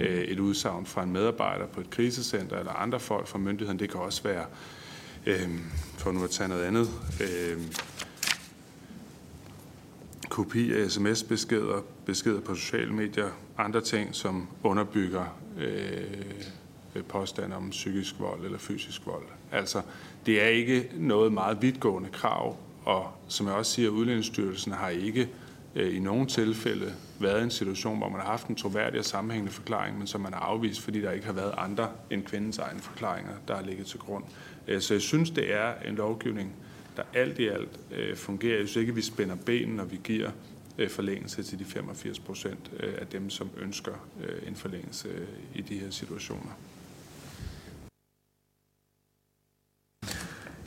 øh, et udsagn fra en medarbejder på et krisecenter eller andre folk fra myndigheden. Det kan også være, øh, for nu at tage noget andet, øh, kopi af sms-beskeder, beskeder på sociale medier, andre ting, som underbygger øh, påstande om psykisk vold eller fysisk vold. Altså, det er ikke noget meget vidtgående krav og som jeg også siger, Udlændingsstyrelsen har ikke øh, i nogle tilfælde været i en situation, hvor man har haft en troværdig og sammenhængende forklaring, men som man har afvist, fordi der ikke har været andre end kvindens egne forklaringer, der har ligget til grund. Øh, så jeg synes, det er en lovgivning, der alt i alt øh, fungerer. Jeg synes ikke, at vi spænder benen, når vi giver øh, forlængelse til de 85 procent øh, af dem, som ønsker øh, en forlængelse øh, i de her situationer.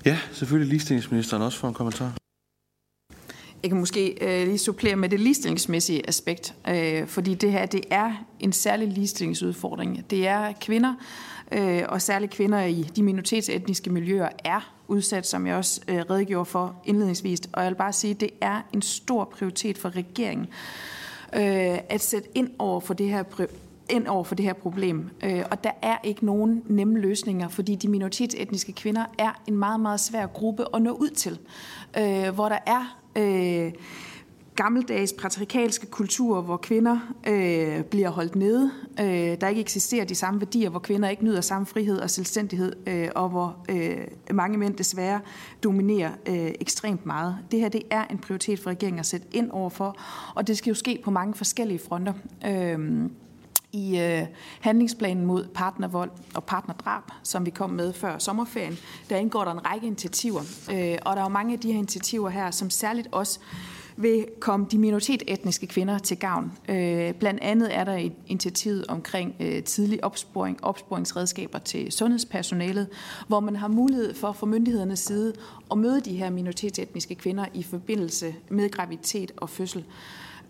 Ja, selvfølgelig ligestillingsministeren også for en kommentar. Jeg kan måske øh, lige supplere med det ligestillingsmæssige aspekt, øh, fordi det her det er en særlig ligestillingsudfordring. Det er kvinder, øh, og særligt kvinder i de minoritetsetniske miljøer er udsat, som jeg også øh, redegjorde for indledningsvis. Og jeg vil bare sige, at det er en stor prioritet for regeringen øh, at sætte ind over for det her ind over for det her problem. Øh, og der er ikke nogen nemme løsninger, fordi de minoritetsetniske kvinder er en meget, meget svær gruppe at nå ud til. Øh, hvor der er øh, gammeldags patriarkalske kulturer, hvor kvinder øh, bliver holdt nede, øh, der ikke eksisterer de samme værdier, hvor kvinder ikke nyder samme frihed og selvstændighed, øh, og hvor øh, mange mænd desværre dominerer øh, ekstremt meget. Det her det er en prioritet for regeringen at sætte ind overfor, og det skal jo ske på mange forskellige fronter. Øh, i øh, handlingsplanen mod partnervold og partnerdrab, som vi kom med før sommerferien, der indgår der en række initiativer. Øh, og der er jo mange af de her initiativer her, som særligt også vil komme de minoritetsetniske kvinder til gavn. Øh, blandt andet er der et initiativ omkring øh, tidlig opsporing, opsporingsredskaber til sundhedspersonalet, hvor man har mulighed for fra myndighedernes side at møde de her minoritetsetniske kvinder i forbindelse med graviditet og fødsel.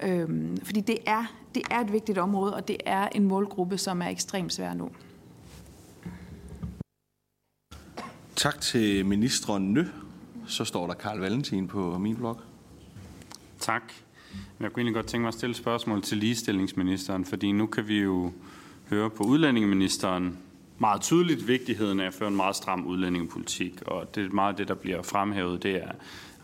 Øhm, fordi det er, det er et vigtigt område, og det er en målgruppe, som er ekstremt svær nu. Tak til ministeren Nø. Så står der Karl Valentin på min blog. Tak. Jeg kunne egentlig godt tænke mig at stille spørgsmål til ligestillingsministeren, fordi nu kan vi jo høre på udlændingeministeren meget tydeligt vigtigheden af at føre en meget stram udlændingepolitik, og det er meget det, der bliver fremhævet, det er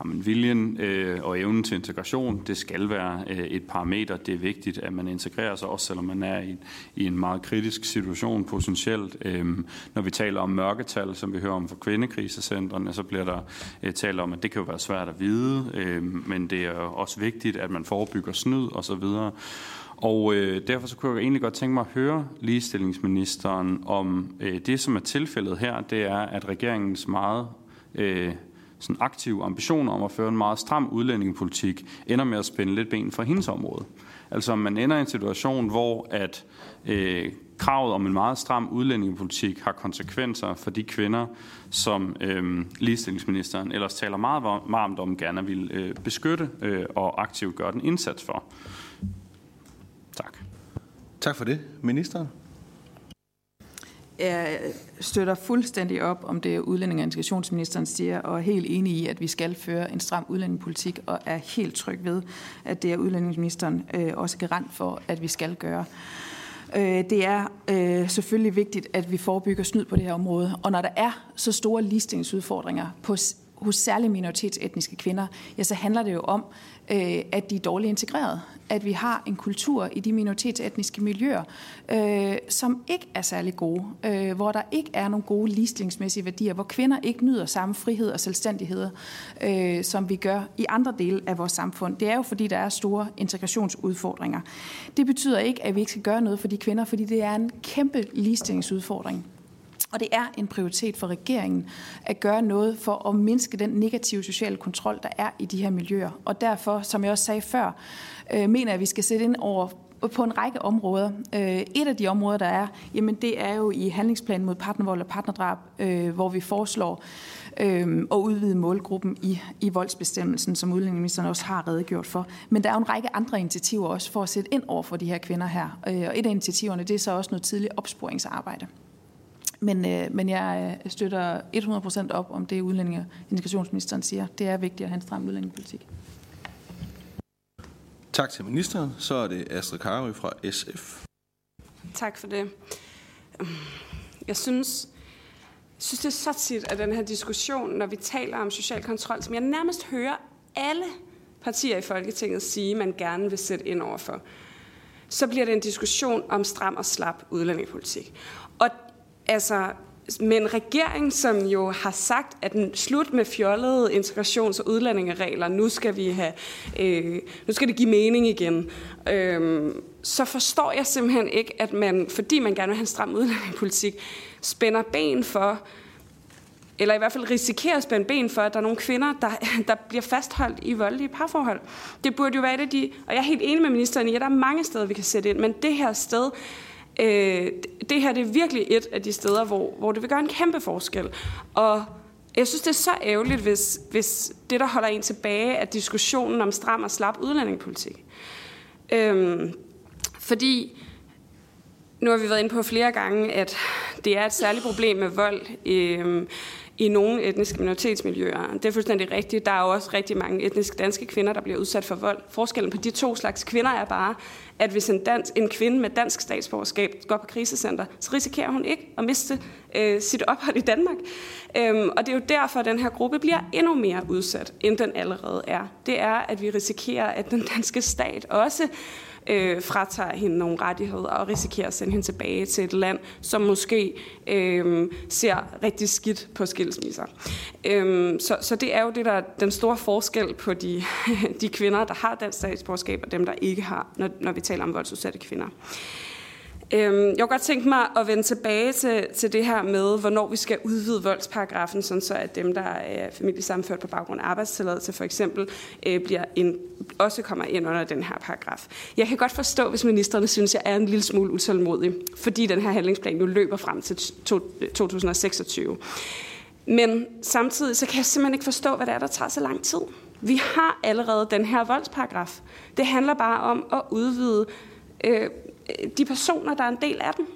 jamen, viljen øh, og evnen til integration, det skal være øh, et parameter. Det er vigtigt, at man integrerer sig, også selvom man er i, i en meget kritisk situation potentielt. Øh, når vi taler om mørketal, som vi hører om fra kvindekrisecentrene, så bliver der øh, talt om, at det kan jo være svært at vide, øh, men det er også vigtigt, at man forebygger snyd osv., og øh, derfor så kunne jeg egentlig godt tænke mig at høre ligestillingsministeren om øh, det, som er tilfældet her, det er, at regeringens meget øh, sådan aktive ambitioner om at føre en meget stram udlændingepolitik ender med at spænde lidt ben for hendes område. Altså man ender i en situation, hvor at øh, kravet om en meget stram udlændingepolitik har konsekvenser for de kvinder, som øh, ligestillingsministeren ellers taler meget varmt om gerne vil øh, beskytte øh, og aktivt gøre den indsats for. Tak. Tak for det. Ministeren? Jeg støtter fuldstændig op om det, udlænding- og integrationsministeren siger, og er helt enig i, at vi skal føre en stram udlændingepolitik, og er helt tryg ved, at det er udlændingsministeren øh, også garant for, at vi skal gøre. Øh, det er øh, selvfølgelig vigtigt, at vi forebygger snyd på det her område, og når der er så store ligestillingsudfordringer på hos særlige minoritetsetniske kvinder, ja, så handler det jo om, øh, at de er dårligt integreret. At vi har en kultur i de minoritetsetniske miljøer, øh, som ikke er særlig gode. Øh, hvor der ikke er nogle gode ligestillingsmæssige værdier. Hvor kvinder ikke nyder samme frihed og selvstændighed, øh, som vi gør i andre dele af vores samfund. Det er jo fordi, der er store integrationsudfordringer. Det betyder ikke, at vi ikke skal gøre noget for de kvinder, fordi det er en kæmpe ligestillingsudfordring. Og det er en prioritet for regeringen at gøre noget for at mindske den negative sociale kontrol, der er i de her miljøer. Og derfor, som jeg også sagde før, øh, mener jeg, at vi skal sætte ind over på en række områder. Øh, et af de områder, der er, jamen det er jo i handlingsplanen mod partnervold og partnerdrab, øh, hvor vi foreslår øh, at udvide målgruppen i, i voldsbestemmelsen, som udlændingeministeren også har redegjort for. Men der er jo en række andre initiativer også for at sætte ind over for de her kvinder her. Og et af initiativerne, det er så også noget tidligt opsporingsarbejde. Men, øh, men jeg øh, støtter 100% op om det, udlændinge- og integrationsministeren siger. Det er vigtigt at have en stram udlændingepolitik. Tak til ministeren. Så er det Astrid Karøy fra SF. Tak for det. Jeg synes, jeg synes, det er så tit, at den her diskussion, når vi taler om social kontrol, som jeg nærmest hører alle partier i Folketinget sige, man gerne vil sætte ind overfor, så bliver det en diskussion om stram og slap udlændingepolitik. Altså, med en regering, som jo har sagt, at den slut med fjollede integrations- og udlændingeregler, nu skal vi have, øh, nu skal det give mening igen, øh, så forstår jeg simpelthen ikke, at man, fordi man gerne vil have en stram udlændingepolitik, spænder ben for, eller i hvert fald risikerer at spænde ben for, at der er nogle kvinder, der, der bliver fastholdt i voldelige parforhold. Det burde jo være et af de, og jeg er helt enig med ministeren i, at der er mange steder, vi kan sætte ind, men det her sted, Øh, det her det er virkelig et af de steder, hvor, hvor det vil gøre en kæmpe forskel. Og jeg synes, det er så ærgerligt, hvis, hvis det, der holder en tilbage, er diskussionen om stram og slap udlændingepolitik. Øhm, fordi nu har vi været inde på flere gange, at det er et særligt problem med vold. Øhm, i nogle etniske minoritetsmiljøer. Det er fuldstændig rigtigt. Der er jo også rigtig mange etniske danske kvinder, der bliver udsat for vold. Forskellen på de to slags kvinder er bare, at hvis en, dans, en kvinde med dansk statsborgerskab går på krisecenter, så risikerer hun ikke at miste øh, sit ophold i Danmark. Øhm, og det er jo derfor, at den her gruppe bliver endnu mere udsat, end den allerede er. Det er, at vi risikerer, at den danske stat også øh, fratager hende nogle rettigheder og risikerer at sende hende tilbage til et land, som måske øh, ser rigtig skidt på skilsmisser. Øh, så, så det er jo det, der er den store forskel på de, de kvinder, der har dansk statsborgerskab, og dem, der ikke har, når, når vi taler om voldsudsatte kvinder. Øhm, jeg kunne godt tænke mig at vende tilbage til, til det her med, hvornår vi skal udvide voldsparagrafen, sådan så at dem, der er familiesammenført på baggrund af arbejdstilladelse for eksempel, øh, bliver en, også kommer ind under den her paragraf. Jeg kan godt forstå, hvis ministerne synes, jeg er en lille smule utålmodig, fordi den her handlingsplan jo løber frem til to, øh, 2026. Men samtidig så kan jeg simpelthen ikke forstå, hvad det er, der tager så lang tid. Vi har allerede den her voldsparagraf. Det handler bare om at udvide øh, Øh, de personer, der er en del af den.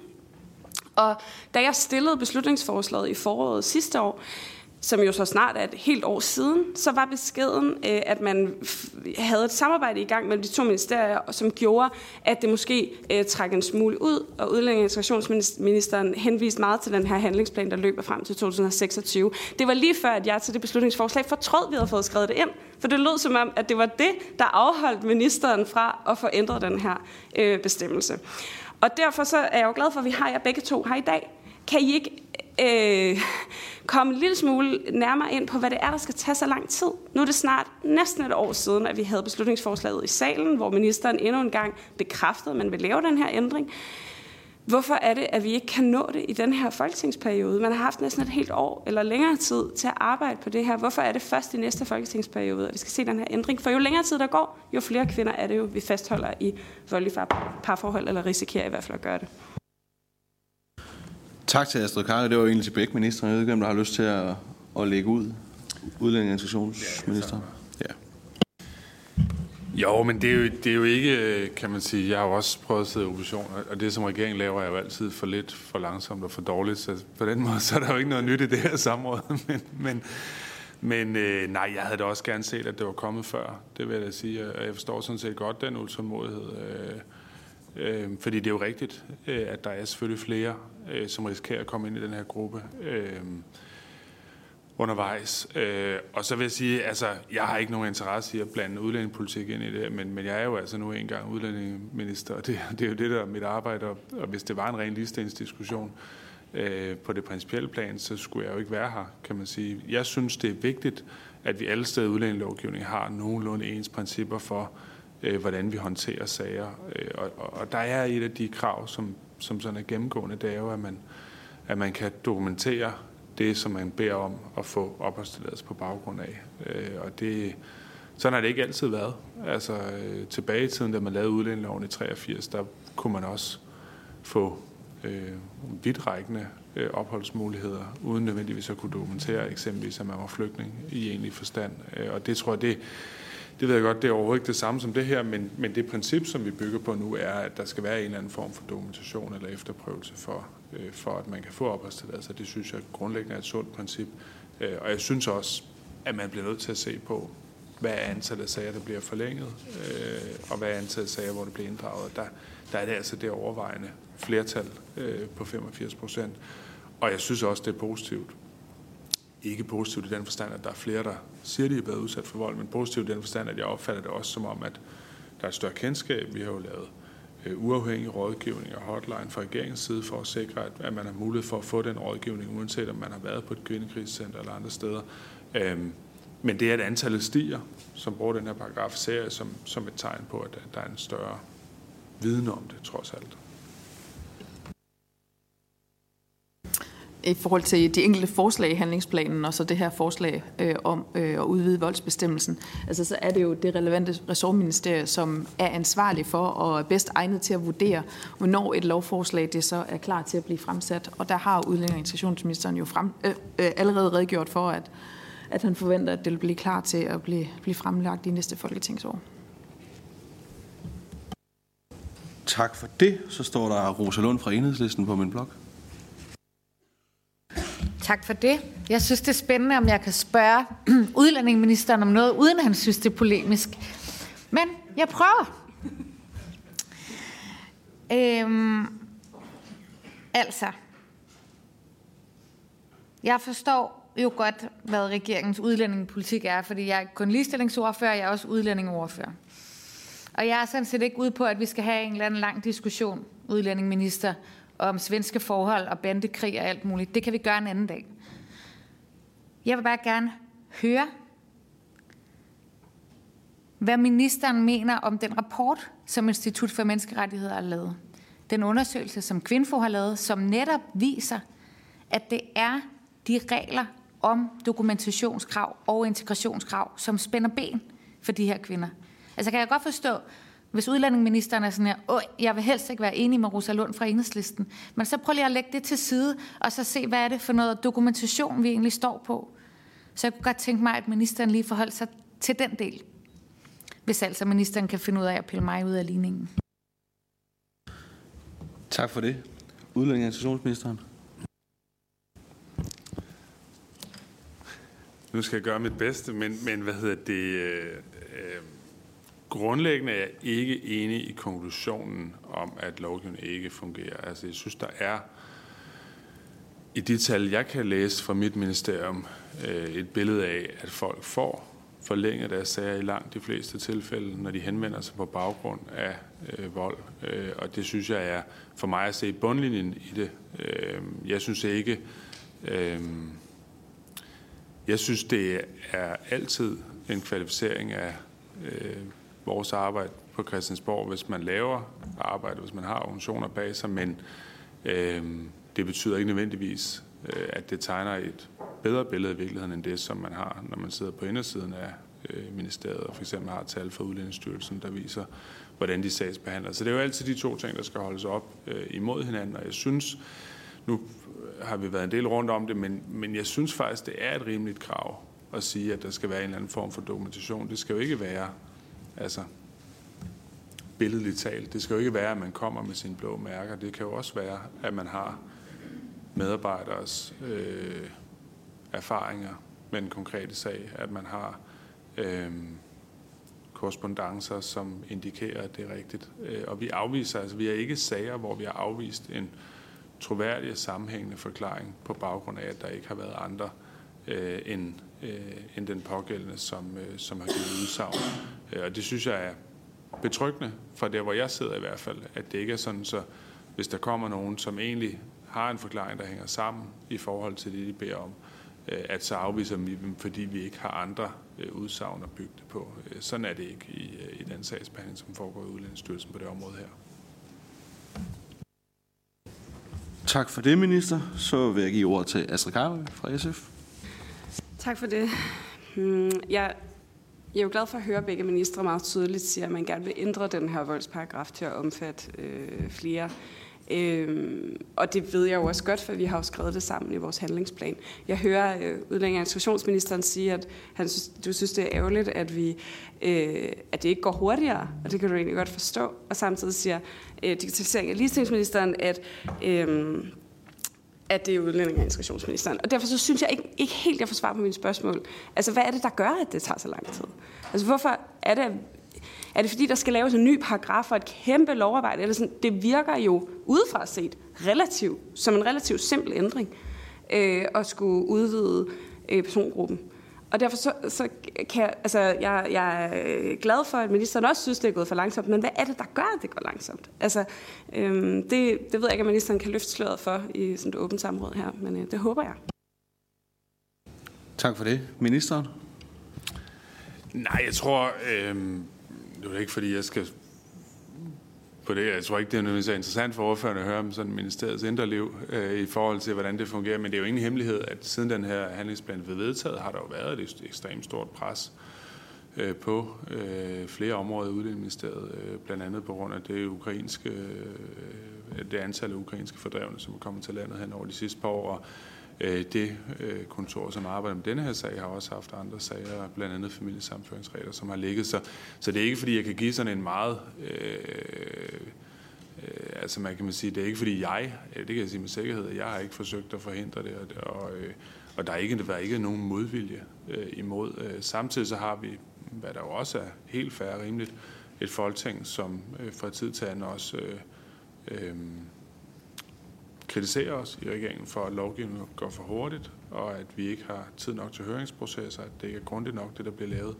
Og da jeg stillede beslutningsforslaget i foråret sidste år, som jo så snart er et helt år siden, så var beskeden, øh, at man havde et samarbejde i gang mellem de to ministerier, som gjorde, at det måske øh, trak en smule ud, og udlænding- og integrationsministeren henviste meget til den her handlingsplan, der løber frem til 2026. Det var lige før, at jeg til det beslutningsforslag fortrød, vi havde fået skrevet det ind, for det lød som om, at det var det, der afholdt ministeren fra at få ændret den her øh, bestemmelse. Og derfor så er jeg jo glad for, at vi har jer begge to her i dag. Kan I ikke øh, komme en lille smule nærmere ind på, hvad det er, der skal tage så lang tid. Nu er det snart næsten et år siden, at vi havde beslutningsforslaget i salen, hvor ministeren endnu en gang bekræftede, at man vil lave den her ændring. Hvorfor er det, at vi ikke kan nå det i den her folketingsperiode? Man har haft næsten et helt år eller længere tid til at arbejde på det her. Hvorfor er det først i næste folketingsperiode, at vi skal se den her ændring? For jo længere tid der går, jo flere kvinder er det jo, vi fastholder i voldelige parforhold, eller risikerer i hvert fald at gøre det. Tak til Astrid Karre. Det var egentlig til begge ministre. Jeg ved ikke, om der har lyst til at, at lægge ud. Udlænding- og integrationsminister. Ja. Jo, men det er jo, det er jo ikke, kan man sige, jeg har jo også prøvet at sidde i opposition, og det som regeringen laver er jo altid for lidt, for langsomt og for dårligt, så på den måde så er der jo ikke noget nyt i det her samråd, men, men, men øh, nej, jeg havde da også gerne set, at det var kommet før, det vil jeg da sige, og jeg forstår sådan set godt den utålmodighed, øh, øh, fordi det er jo rigtigt, øh, at der er selvfølgelig flere øh, som risikerer at komme ind i den her gruppe øh, undervejs. Øh, og så vil jeg sige, altså, jeg har ikke nogen interesse i at blande udlændingepolitik ind i det, men, men jeg er jo altså nu engang udlændingeminister, og det, det er jo det, der er mit arbejde, og, og hvis det var en ren ligestillingsdiskussion øh, på det principielle plan, så skulle jeg jo ikke være her, kan man sige. Jeg synes, det er vigtigt, at vi alle steder i udlændingelovgivningen har nogenlunde ens principper for, øh, hvordan vi håndterer sager. Øh, og, og, og der er et af de krav, som som sådan er gennemgående, det er jo, at man, at man kan dokumentere det, som man beder om at få opholdstilladelse på baggrund af. Øh, og det, sådan har det ikke altid været. Altså øh, tilbage i tiden, da man lavede udlændingeloven i 83, der kunne man også få øh, vidtrækkende øh, opholdsmuligheder, uden nødvendigvis at kunne dokumentere eksempelvis, at man var flygtning i egentlig forstand. Øh, og det tror jeg, det, det ved jeg godt, det er overhovedet ikke det samme som det her, men, men det princip, som vi bygger på nu, er, at der skal være en eller anden form for dokumentation eller efterprøvelse for, øh, for at man kan få opholdstilladelse. Det synes jeg grundlæggende er et sundt princip. Øh, og jeg synes også, at man bliver nødt til at se på, hvad er antallet af sager, der bliver forlænget, øh, og hvad er antallet af sager, hvor det bliver inddraget. Der, der er det altså det overvejende flertal øh, på 85 procent. Og jeg synes også, det er positivt, ikke positivt i den forstand, at der er flere, der siger, at de er blevet udsat for vold, men positivt i den forstand, at jeg opfatter det også som om, at der er et større kendskab. Vi har jo lavet øh, uafhængig rådgivning og hotline fra regeringens side for at sikre, at, at man har mulighed for at få den rådgivning, uanset om man har været på et kvindekrigscenter eller andre steder. Øhm, men det er, at antallet stiger, som bruger den her paragraf, ser som, som et tegn på, at der er en større viden om det, trods alt. I forhold til de enkelte forslag i handlingsplanen, og så det her forslag øh, om øh, at udvide voldsbestemmelsen, altså så er det jo det relevante ressortministerie, som er ansvarlig for og er bedst egnet til at vurdere, hvornår et lovforslag det så er klar til at blive fremsat. Og der har udlænding- og integrationsministeren jo frem, øh, øh, allerede redegjort for, at, at han forventer, at det vil blive klar til at blive, blive fremlagt i næste folketingsår. Tak for det. Så står der Rosa Lund fra Enhedslisten på min blog. Tak for det. Jeg synes, det er spændende, om jeg kan spørge udlændingeministeren om noget, uden han synes, det er polemisk. Men jeg prøver. Øhm, altså, jeg forstår jo godt, hvad regeringens udlændingepolitik er, fordi jeg er kun ligestillingsordfører, jeg er også udlændingeordfører. Og jeg er sådan set ikke ude på, at vi skal have en eller anden lang diskussion, udlændingeminister, om svenske forhold og bandekrig og alt muligt. Det kan vi gøre en anden dag. Jeg vil bare gerne høre, hvad ministeren mener om den rapport, som Institut for Menneskerettigheder har lavet. Den undersøgelse, som Kvinfo har lavet, som netop viser, at det er de regler om dokumentationskrav og integrationskrav, som spænder ben for de her kvinder. Altså kan jeg godt forstå, hvis udlændingeministeren er sådan her, Åh, jeg vil helst ikke være enig med Rosa Lund fra Enhedslisten, men så prøv lige at lægge det til side, og så se, hvad er det for noget dokumentation, vi egentlig står på. Så jeg kunne godt tænke mig, at ministeren lige forholdt sig til den del, hvis altså ministeren kan finde ud af at pille mig ud af ligningen. Tak for det. Udlænding- og nu skal jeg gøre mit bedste, men, men hvad hedder det? Øh, øh, grundlæggende er jeg ikke enig i konklusionen om, at lovgivningen ikke fungerer. Altså, jeg synes, der er i de tal, jeg kan læse fra mit ministerium, øh, et billede af, at folk får forlænget deres sager i langt de fleste tilfælde, når de henvender sig på baggrund af øh, vold. Øh, og det synes jeg er for mig at se bundlinjen i det. Øh, jeg synes ikke, øh, jeg synes det er altid en kvalificering af øh, vores arbejde på Christiansborg, hvis man laver arbejde, hvis man har organisationer bag sig, men øh, det betyder ikke nødvendigvis, øh, at det tegner et bedre billede af virkeligheden end det, som man har, når man sidder på indersiden af øh, ministeriet og for eksempel har tal fra Udlændingsstyrelsen, der viser, hvordan de sagsbehandler. Så det er jo altid de to ting, der skal holdes op øh, imod hinanden, og jeg synes, nu har vi været en del rundt om det, men, men jeg synes faktisk, det er et rimeligt krav at sige, at der skal være en eller anden form for dokumentation. Det skal jo ikke være, altså billedligt talt, det skal jo ikke være, at man kommer med sine blå mærker. Det kan jo også være, at man har medarbejderes øh, erfaringer med den konkrete sag, at man har øh, korrespondencer, som indikerer, at det er rigtigt. Øh, og vi afviser, altså vi har ikke sager, hvor vi har afvist en troværdig og sammenhængende forklaring på baggrund af, at der ikke har været andre øh, end, øh, end den pågældende, som, øh, som har givet udsagn. Øh, og det synes jeg er betryggende fra der, hvor jeg sidder i hvert fald, at det ikke er sådan, så hvis der kommer nogen, som egentlig har en forklaring, der hænger sammen i forhold til det, de beder om, øh, at så afviser vi dem, fordi vi ikke har andre øh, udsagn at bygge det på. Øh, sådan er det ikke i, øh, i den sagsbehandling, som foregår i Udlændingsstyrelsen på det område her. Tak for det, minister. Så vil jeg give ordet til Astrid Karve fra SF. Tak for det. Hmm, jeg jeg er jo glad for at høre, at begge ministre meget tydeligt siger, at man gerne vil ændre den her voldsparagraf til at omfatte øh, flere. Øhm, og det ved jeg jo også godt, for vi har jo skrevet det sammen i vores handlingsplan. Jeg hører øh, udlænding- og integrationsministeren sige, at han synes, du synes, det er ærgerligt, at, vi, øh, at det ikke går hurtigere, og det kan du egentlig godt forstå. Og samtidig siger øh, digitalisering af ligestillingsministeren, at øh, at det er udlænding og integrationsministeren. Og derfor så synes jeg ikke, ikke helt, at jeg får svar på mine spørgsmål. Altså, hvad er det, der gør, at det tager så lang tid? Altså, hvorfor er det, er det fordi, der skal laves en ny paragraf og et kæmpe lovarbejde? Eller sådan, det virker jo udefra set relativt, som en relativt simpel ændring øh, at skulle udvide øh, persongruppen. Og derfor så, så kan jeg, altså, jeg, jeg er glad for, at ministeren også synes, det er gået for langsomt, men hvad er det, der gør, at det går langsomt? Altså, øhm, det, det ved jeg ikke, om ministeren kan løfte sløret for i sådan et åbent samråd her, men øh, det håber jeg. Tak for det. Ministeren? Nej, jeg tror, øh, det er ikke fordi, jeg skal på det. Jeg tror ikke, det er nødvendigvis interessant for ordførende at høre om sådan ministeriets indre liv øh, i forhold til, hvordan det fungerer. Men det er jo ingen hemmelighed, at siden den her handlingsplan blev vedtaget, har der jo været et ekstremt stort pres øh, på øh, flere områder i Udlændingsministeriet, øh, blandt andet på grund af det ukrainske, øh, det antal af ukrainske fordrevne, som er kommet til landet hen over de sidste par år. Og Øh, det øh, kontor, som arbejder med denne her sag, har også haft andre sager, blandt andet familiesamføringsregler, som har ligget. Så, så det er ikke, fordi jeg kan give sådan en meget... Øh, øh, altså man kan man sige, det er ikke fordi jeg, øh, det kan jeg sige med sikkerhed, at jeg har ikke forsøgt at forhindre det, og, og, og der er ikke, der er ikke nogen modvilje øh, imod. Samtidig så har vi, hvad der jo også er helt færre rimeligt, et folketing, som øh, fra tid til anden også øh, øh, kritiserer os i regeringen for, at lovgivningen går for hurtigt, og at vi ikke har tid nok til høringsprocesser, at det ikke er grundigt nok, det der bliver lavet.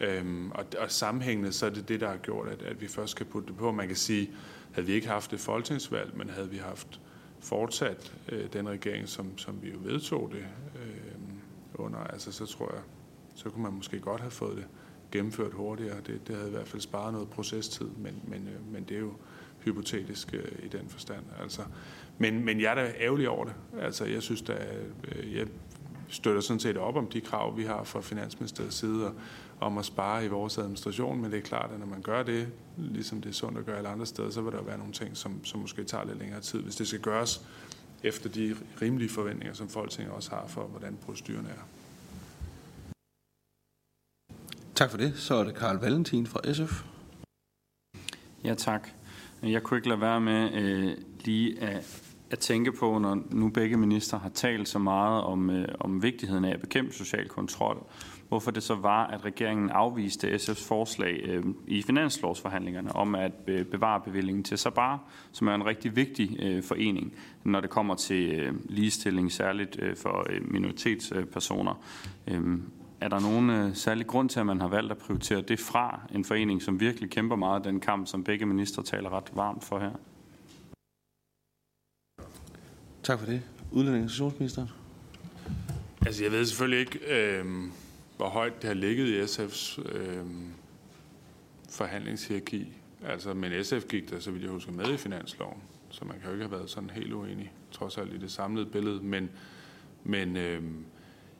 Øhm, og, og sammenhængende, så er det det, der har gjort, at, at vi først skal putte det på. Man kan sige, havde vi ikke haft et folketingsvalg, men havde vi haft fortsat øh, den regering, som, som vi jo vedtog det øh, under, altså så tror jeg, så kunne man måske godt have fået det gennemført hurtigere. Det, det havde i hvert fald sparet noget procestid, men, men, øh, men det er jo hypotetisk øh, i den forstand. Altså, men, men jeg er da ærgerlig over det. Altså, jeg synes da, øh, jeg støtter sådan set op om de krav, vi har fra Finansministeriets side om at spare i vores administration, men det er klart, at når man gør det, ligesom det er sundt at gøre alle andre steder, så vil der være nogle ting, som, som måske tager lidt længere tid, hvis det skal gøres efter de rimelige forventninger, som Folketinget også har for, hvordan proceduren er. Tak for det. Så er det Karl Valentin fra SF. Ja, tak. Jeg kunne ikke lade være med øh, lige at at tænke på, når nu begge minister har talt så meget om, øh, om vigtigheden af at bekæmpe social kontrol, hvorfor det så var, at regeringen afviste SF's forslag øh, i finanslovsforhandlingerne om at øh, bevare bevillingen til Sabar, som er en rigtig vigtig øh, forening, når det kommer til øh, ligestilling, særligt øh, for øh, minoritetspersoner. Øh, er der nogen øh, særlig grund til, at man har valgt at prioritere det fra en forening, som virkelig kæmper meget den kamp, som begge minister taler ret varmt for her? Tak for det. Udlændinge- Altså, jeg ved selvfølgelig ikke, øh, hvor højt det har ligget i SF's øh, forhandlingshierarki. Altså, men SF gik der, så vidt jeg husker, med i finansloven. Så man kan jo ikke have været sådan helt uenig, trods alt i det samlede billede. Men, men øh,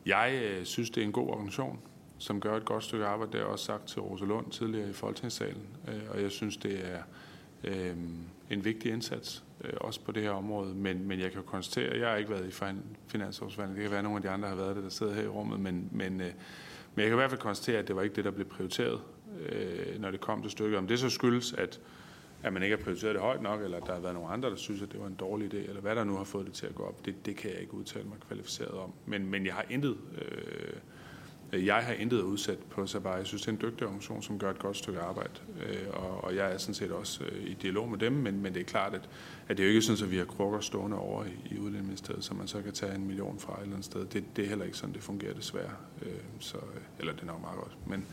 jeg øh, synes, det er en god organisation, som gør et godt stykke arbejde. Det har jeg også sagt til Rosa Lund tidligere i Folketingssalen. Øh, og jeg synes, det er øh, en vigtig indsats, øh, også på det her område. Men, men jeg kan jo konstatere, at jeg har ikke været i finansårsvalget. Det kan være, at nogle af de andre har været det, der sidder her i rummet. Men, men, øh, men jeg kan i hvert fald konstatere, at det var ikke det, der blev prioriteret, øh, når det kom til stykket. Om det så skyldes, at at man ikke har prioriteret det højt nok, eller at der har været nogle andre, der synes, at det var en dårlig idé, eller hvad der nu har fået det til at gå op, det, det kan jeg ikke udtale mig kvalificeret om. Men, men jeg har intet... Øh, jeg har intet udsat på bare. Jeg synes, det er en dygtig organisation, som gør et godt stykke arbejde. Øh, og, og jeg er sådan set også øh, i dialog med dem, men, men det er klart, at, at det er jo ikke sådan, at vi har krukker stående over i, i Udlændingeministeriet, så man så kan tage en million fra et eller andet sted. Det, det er heller ikke sådan, det fungerer desværre. Øh, så, eller det er nok meget godt. Men,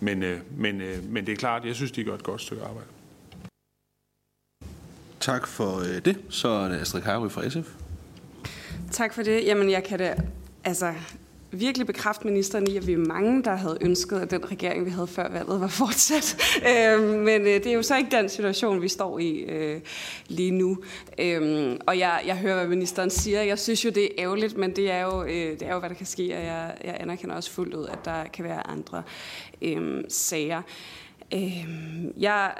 men, øh, men, øh, men det er klart, jeg synes, de gør et godt stykke arbejde. Tak for øh, det. Så er det Astrid Karøy fra SF. Tak for det. Jamen, jeg kan da altså, virkelig bekræfte ministeren i, at vi er mange, der havde ønsket, at den regering, vi havde før valget, var fortsat. Øh, men øh, det er jo så ikke den situation, vi står i øh, lige nu. Øh, og jeg, jeg hører, hvad ministeren siger. Jeg synes jo, det er ærgerligt, men det er jo, øh, det er jo hvad der kan ske, og jeg, jeg anerkender også fuldt ud, at der kan være andre øh, sager. Øh, jeg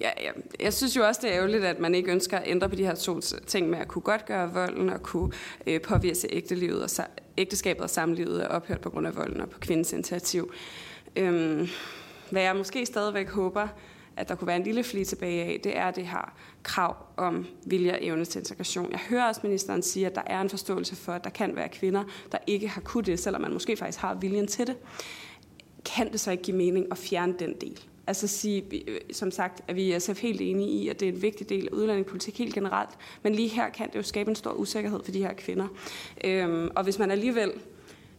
Ja, ja, jeg synes jo også, det er ærgerligt, at man ikke ønsker at ændre på de her to ting med at kunne godt gøre volden og kunne øh, påvirke ægtelivet og ægteskabet og samlivet er ophørt på grund af volden og på kvindens initiativ. Øhm, hvad jeg måske stadigvæk håber, at der kunne være en lille fli tilbage af, det er det her krav om vilje og evne til integration. Jeg hører også ministeren sige, at der er en forståelse for, at der kan være kvinder, der ikke har kunnet det, selvom man måske faktisk har viljen til det. Kan det så ikke give mening at fjerne den del? Altså sige, øh, som sagt, at vi er SF helt enige i, at det er en vigtig del af udlændingepolitik helt generelt, men lige her kan det jo skabe en stor usikkerhed for de her kvinder. Øhm, og hvis man alligevel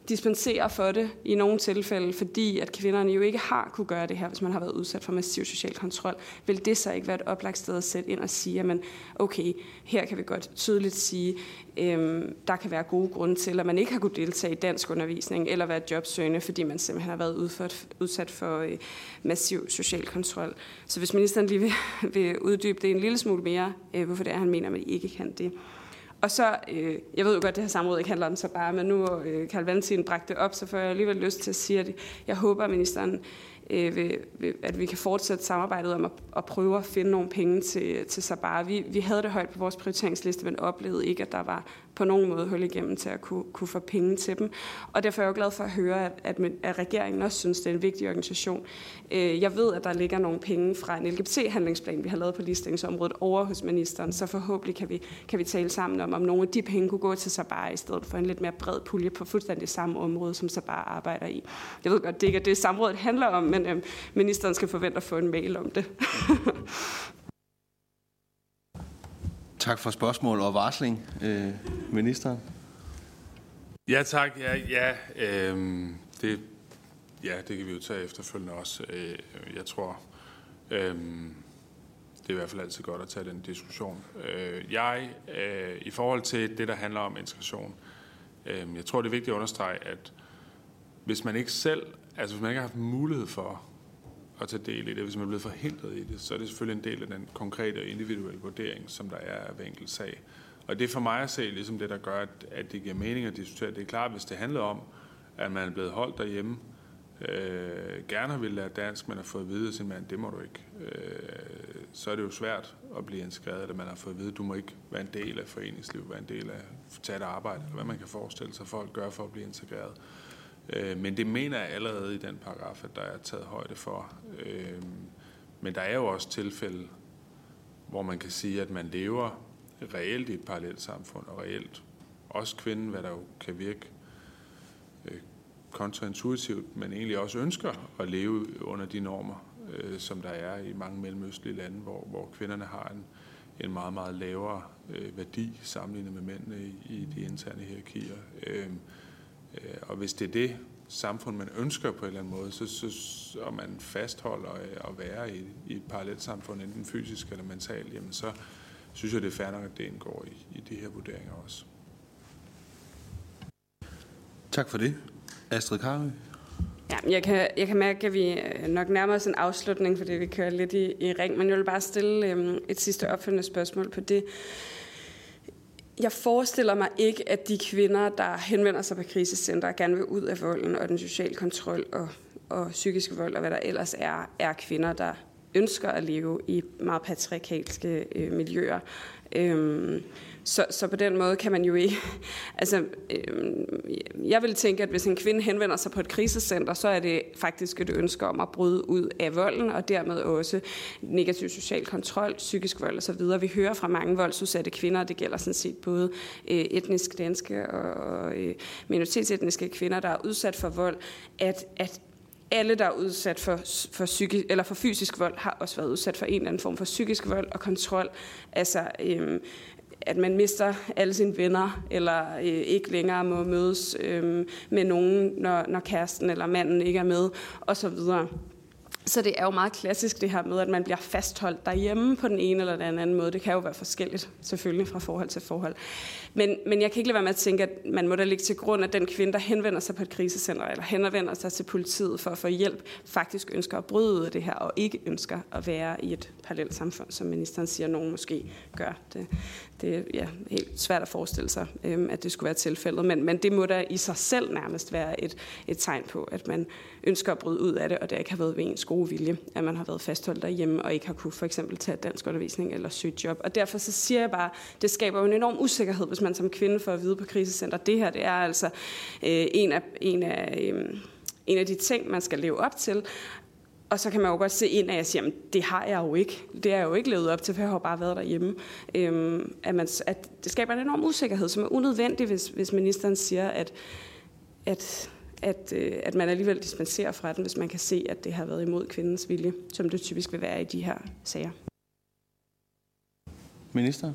dispensere for det i nogle tilfælde, fordi at kvinderne jo ikke har kunne gøre det her, hvis man har været udsat for massiv social kontrol, vil det så ikke være et oplagt sted at sætte ind og sige, at okay, her kan vi godt tydeligt sige, øhm, der kan være gode grunde til, at man ikke har kunnet deltage i dansk undervisning eller være jobsøgende, fordi man simpelthen har været udført, udsat for øh, massiv social kontrol. Så hvis ministeren lige vil, vil uddybe det en lille smule mere, øh, hvorfor det er, han mener, at man ikke kan det. Og så, øh, jeg ved jo godt, at det her samråd ikke handler om så bare, men nu øh, Karl Valentin bragte det op, så får jeg alligevel lyst til at sige, at jeg håber, at ministeren øh, vil, at vi kan fortsætte samarbejdet om at, at prøve at finde nogle penge til, til Sabar. Vi, vi havde det højt på vores prioriteringsliste, men oplevede ikke, at der var på nogen måde hul igennem til at kunne, kunne få penge til dem. Og derfor er jeg jo glad for at høre, at, at, at regeringen også synes, det er en vigtig organisation. Øh, jeg ved, at der ligger nogle penge fra en LGBT-handlingsplan, vi har lavet på ligestillingsområdet over hos ministeren, så forhåbentlig kan vi, kan vi tale sammen om, om nogle af de penge kunne gå til Sabar i stedet for en lidt mere bred pulje på fuldstændig samme område, som Sabar arbejder i. Jeg ved godt, det ikke er det, samrådet handler om, men øh, ministeren skal forvente at få en mail om det. Tak for spørgsmål og varsling, øh, ministeren. Ja, tak. Ja, ja, øh, det, ja, det kan vi jo tage efterfølgende også. Øh, jeg tror, øh, det er i hvert fald altid godt at tage den diskussion. Øh, jeg, øh, i forhold til det, der handler om integration, øh, jeg tror, det er vigtigt at understrege, at hvis man ikke selv, altså hvis man ikke har haft mulighed for at tage del i det. Hvis man er blevet forhindret i det, så er det selvfølgelig en del af den konkrete og individuelle vurdering, som der er af hver enkelt sag. Og det er for mig at se ligesom det, der gør, at, at det giver mening at diskutere. Det er klart, hvis det handler om, at man er blevet holdt derhjemme, øh, gerne har vil lære dansk, men har fået at vide af sin mand, det må du ikke. Øh, så er det jo svært at blive integreret, at man har fået at vide, at du må ikke være en del af foreningsliv, være en del af tage et arbejde, eller hvad man kan forestille sig, folk gør for at blive integreret. Øh, men det mener jeg allerede i den paragraf, at der er taget højde for. Øh, men der er jo også tilfælde, hvor man kan sige, at man lever reelt i et parallelt samfund, og reelt også kvinden, hvad der jo kan virke øh, kontraintuitivt, men egentlig også ønsker at leve under de normer, øh, som der er i mange mellemøstlige lande, hvor, hvor kvinderne har en, en meget, meget lavere øh, værdi sammenlignet med mændene i, i de interne hierarkier. Øh, og hvis det er det samfund, man ønsker på en eller anden måde, så, så, og man fastholder at være i, i et parallelt samfund, enten fysisk eller mentalt, jamen så synes jeg, det er fair nok, at det indgår i, i de her vurderinger også. Tak for det. Astrid Karø. Ja, jeg kan, jeg kan mærke, at vi øh, nok nærmer os en afslutning, fordi vi kører lidt i, i ring, men jeg vil bare stille øhm, et sidste opfølgende spørgsmål på det. Jeg forestiller mig ikke, at de kvinder, der henvender sig på krisecenter, gerne vil ud af volden og den sociale kontrol og, og psykisk vold og hvad der ellers er, er kvinder, der ønsker at leve i meget patriarkalske øh, miljøer. Øhm, så, så på den måde kan man jo ikke... Altså, øh, jeg vil tænke, at hvis en kvinde henvender sig på et krisecenter, så er det faktisk et ønske om at bryde ud af volden, og dermed også negativ social kontrol, psykisk vold osv. Vi hører fra mange voldsudsatte kvinder, og det gælder sådan set både øh, etnisk danske og øh, minoritetsetniske kvinder, der er udsat for vold, at, at alle, der er udsat for, for, psykisk, eller for fysisk vold, har også været udsat for en eller anden form for psykisk vold og kontrol. Altså, øhm, at man mister alle sine venner, eller øh, ikke længere må mødes øh, med nogen, når, når kæresten eller manden ikke er med, osv. Så det er jo meget klassisk det her med, at man bliver fastholdt derhjemme på den ene eller den anden måde. Det kan jo være forskelligt, selvfølgelig fra forhold til forhold. Men, men jeg kan ikke lade være med at tænke, at man må da ligge til grund, at den kvinde, der henvender sig på et krisecenter, eller henvender sig til politiet for at få hjælp, faktisk ønsker at bryde ud af det her, og ikke ønsker at være i et parallelt samfund, som ministeren siger, nogen måske gør. Det, det er ja, helt svært at forestille sig, øhm, at det skulle være tilfældet. Men, men det må da i sig selv nærmest være et, et tegn på, at man ønsker at bryde ud af det, og det ikke har været ved ens gode vilje, at man har været fastholdt derhjemme, og ikke har kunne for eksempel tage dansk undervisning eller søge job. Og derfor så siger jeg bare, det skaber jo en enorm usikkerhed, hvis man som kvinde får at vide på krisecenter, det her det er altså øh, en, af, en, af, øh, en af de ting, man skal leve op til. Og så kan man jo godt se ind af, at jeg siger, at det har jeg jo ikke. Det har jeg jo ikke levet op til, for jeg har bare været derhjemme. Øhm, at, man, at det skaber en enorm usikkerhed, som er unødvendig, hvis, hvis ministeren siger, at, at, at, øh, at man alligevel dispenserer fra den, hvis man kan se, at det har været imod kvindens vilje, som det typisk vil være i de her sager. Minister?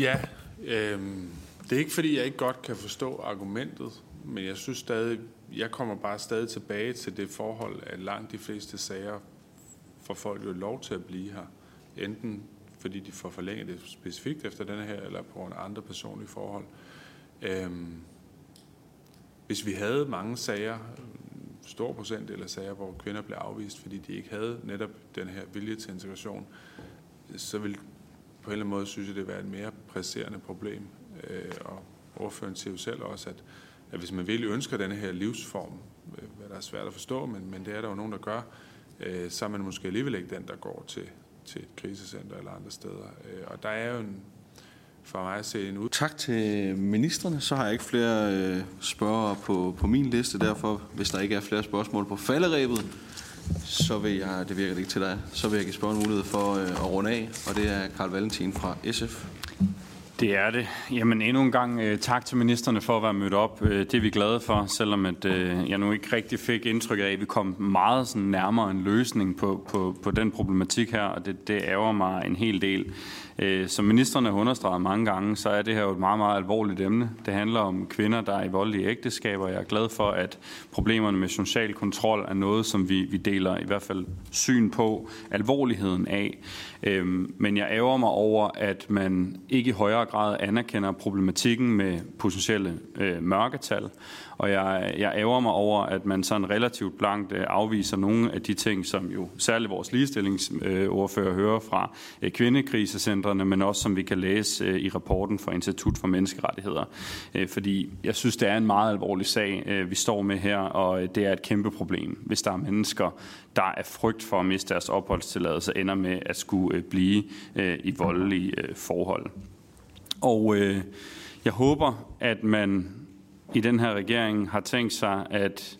Ja, øh, det er ikke fordi, jeg ikke godt kan forstå argumentet, men jeg synes stadig, jeg kommer bare stadig tilbage til det forhold, at langt de fleste sager får folk jo lov til at blive her. Enten fordi de får forlænget det specifikt efter denne her, eller på grund af andre personlige forhold. Øhm, hvis vi havde mange sager, stor procent eller sager, hvor kvinder blev afvist, fordi de ikke havde netop den her vilje til integration, så vil på en eller anden måde synes jeg, det være et mere presserende problem. Øh, og ordføreren siger jo selv også, at at hvis man virkelig ønsker denne her livsform, øh, hvad der er svært at forstå, men, men det er der jo nogen, der gør, øh, så er man måske alligevel ikke den, der går til, til et krisecenter eller andre steder. Øh, og der er jo en, for mig at se en ud. Tak til ministerne. Så har jeg ikke flere øh, spørgere på, på min liste. Derfor, hvis der ikke er flere spørgsmål på falderæbet, så vil jeg, det virker det ikke til dig, så vil jeg give spørgeren mulighed for øh, at runde af. Og det er Karl Valentin fra SF. Det er det. Jamen endnu en gang øh, tak til ministerne for at være mødt op. Øh, det er vi glade for, selvom at, øh, jeg nu ikke rigtig fik indtryk af, at vi kom meget sådan, nærmere en løsning på, på, på den problematik her, og det, det ærger mig en hel del. Øh, som ministerne har understreget mange gange, så er det her jo et meget, meget alvorligt emne. Det handler om kvinder, der er i voldelige ægteskaber. Jeg er glad for, at problemerne med social kontrol er noget, som vi, vi deler i hvert fald syn på alvorligheden af. Øhm, men jeg ærger mig over, at man ikke i højere grad anerkender problematikken med potentielle øh, mørketal, og jeg, jeg ærger mig over, at man sådan relativt blankt øh, afviser nogle af de ting, som jo særligt vores ligestillingsordfører hører fra kvindekrisecenter migranterne, men også som vi kan læse øh, i rapporten fra Institut for Menneskerettigheder. Øh, fordi jeg synes, det er en meget alvorlig sag, øh, vi står med her, og det er et kæmpe problem, hvis der er mennesker, der er frygt for at miste deres opholdstilladelse, ender med at skulle blive i voldelige forhold. Og jeg håber, at man i den her regering har tænkt sig at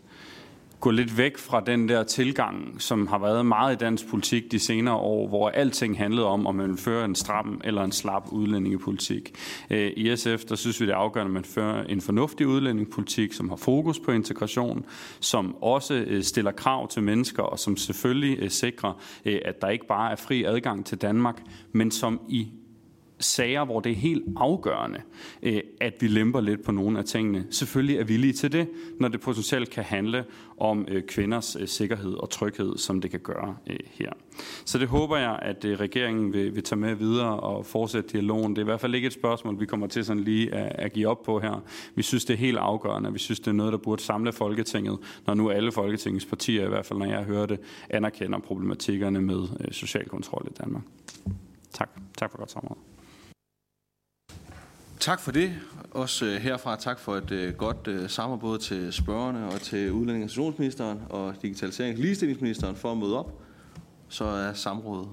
gå lidt væk fra den der tilgang, som har været meget i dansk politik de senere år, hvor alting handlede om, om man vil føre en stram eller en slap udlændingepolitik. Øh, I SF, der synes vi, det er afgørende, at man fører en fornuftig udlændingepolitik, som har fokus på integration, som også øh, stiller krav til mennesker, og som selvfølgelig øh, sikrer, at der ikke bare er fri adgang til Danmark, men som i sager, hvor det er helt afgørende, øh, at vi lemper lidt på nogle af tingene. Selvfølgelig er villige til det, når det potentielt kan handle om øh, kvinders øh, sikkerhed og tryghed, som det kan gøre her. Så det håber jeg, at regeringen vil, vil tage med videre og fortsætte dialogen. Det er i hvert fald ikke et spørgsmål, vi kommer til sådan lige at, at give op på her. Vi synes, det er helt afgørende. Vi synes, det er noget, der burde samle Folketinget, når nu alle Folketingets partier, i hvert fald når jeg hører det, anerkender problematikkerne med social kontrol i Danmark. Tak. Tak for godt samarbejde. Tak for det. Også øh, herfra tak for et øh, godt øh, samarbejde til spørgerne og til udlændingens og og digitaliserings- og ligestillingsministeren for at møde op. Så er samrådet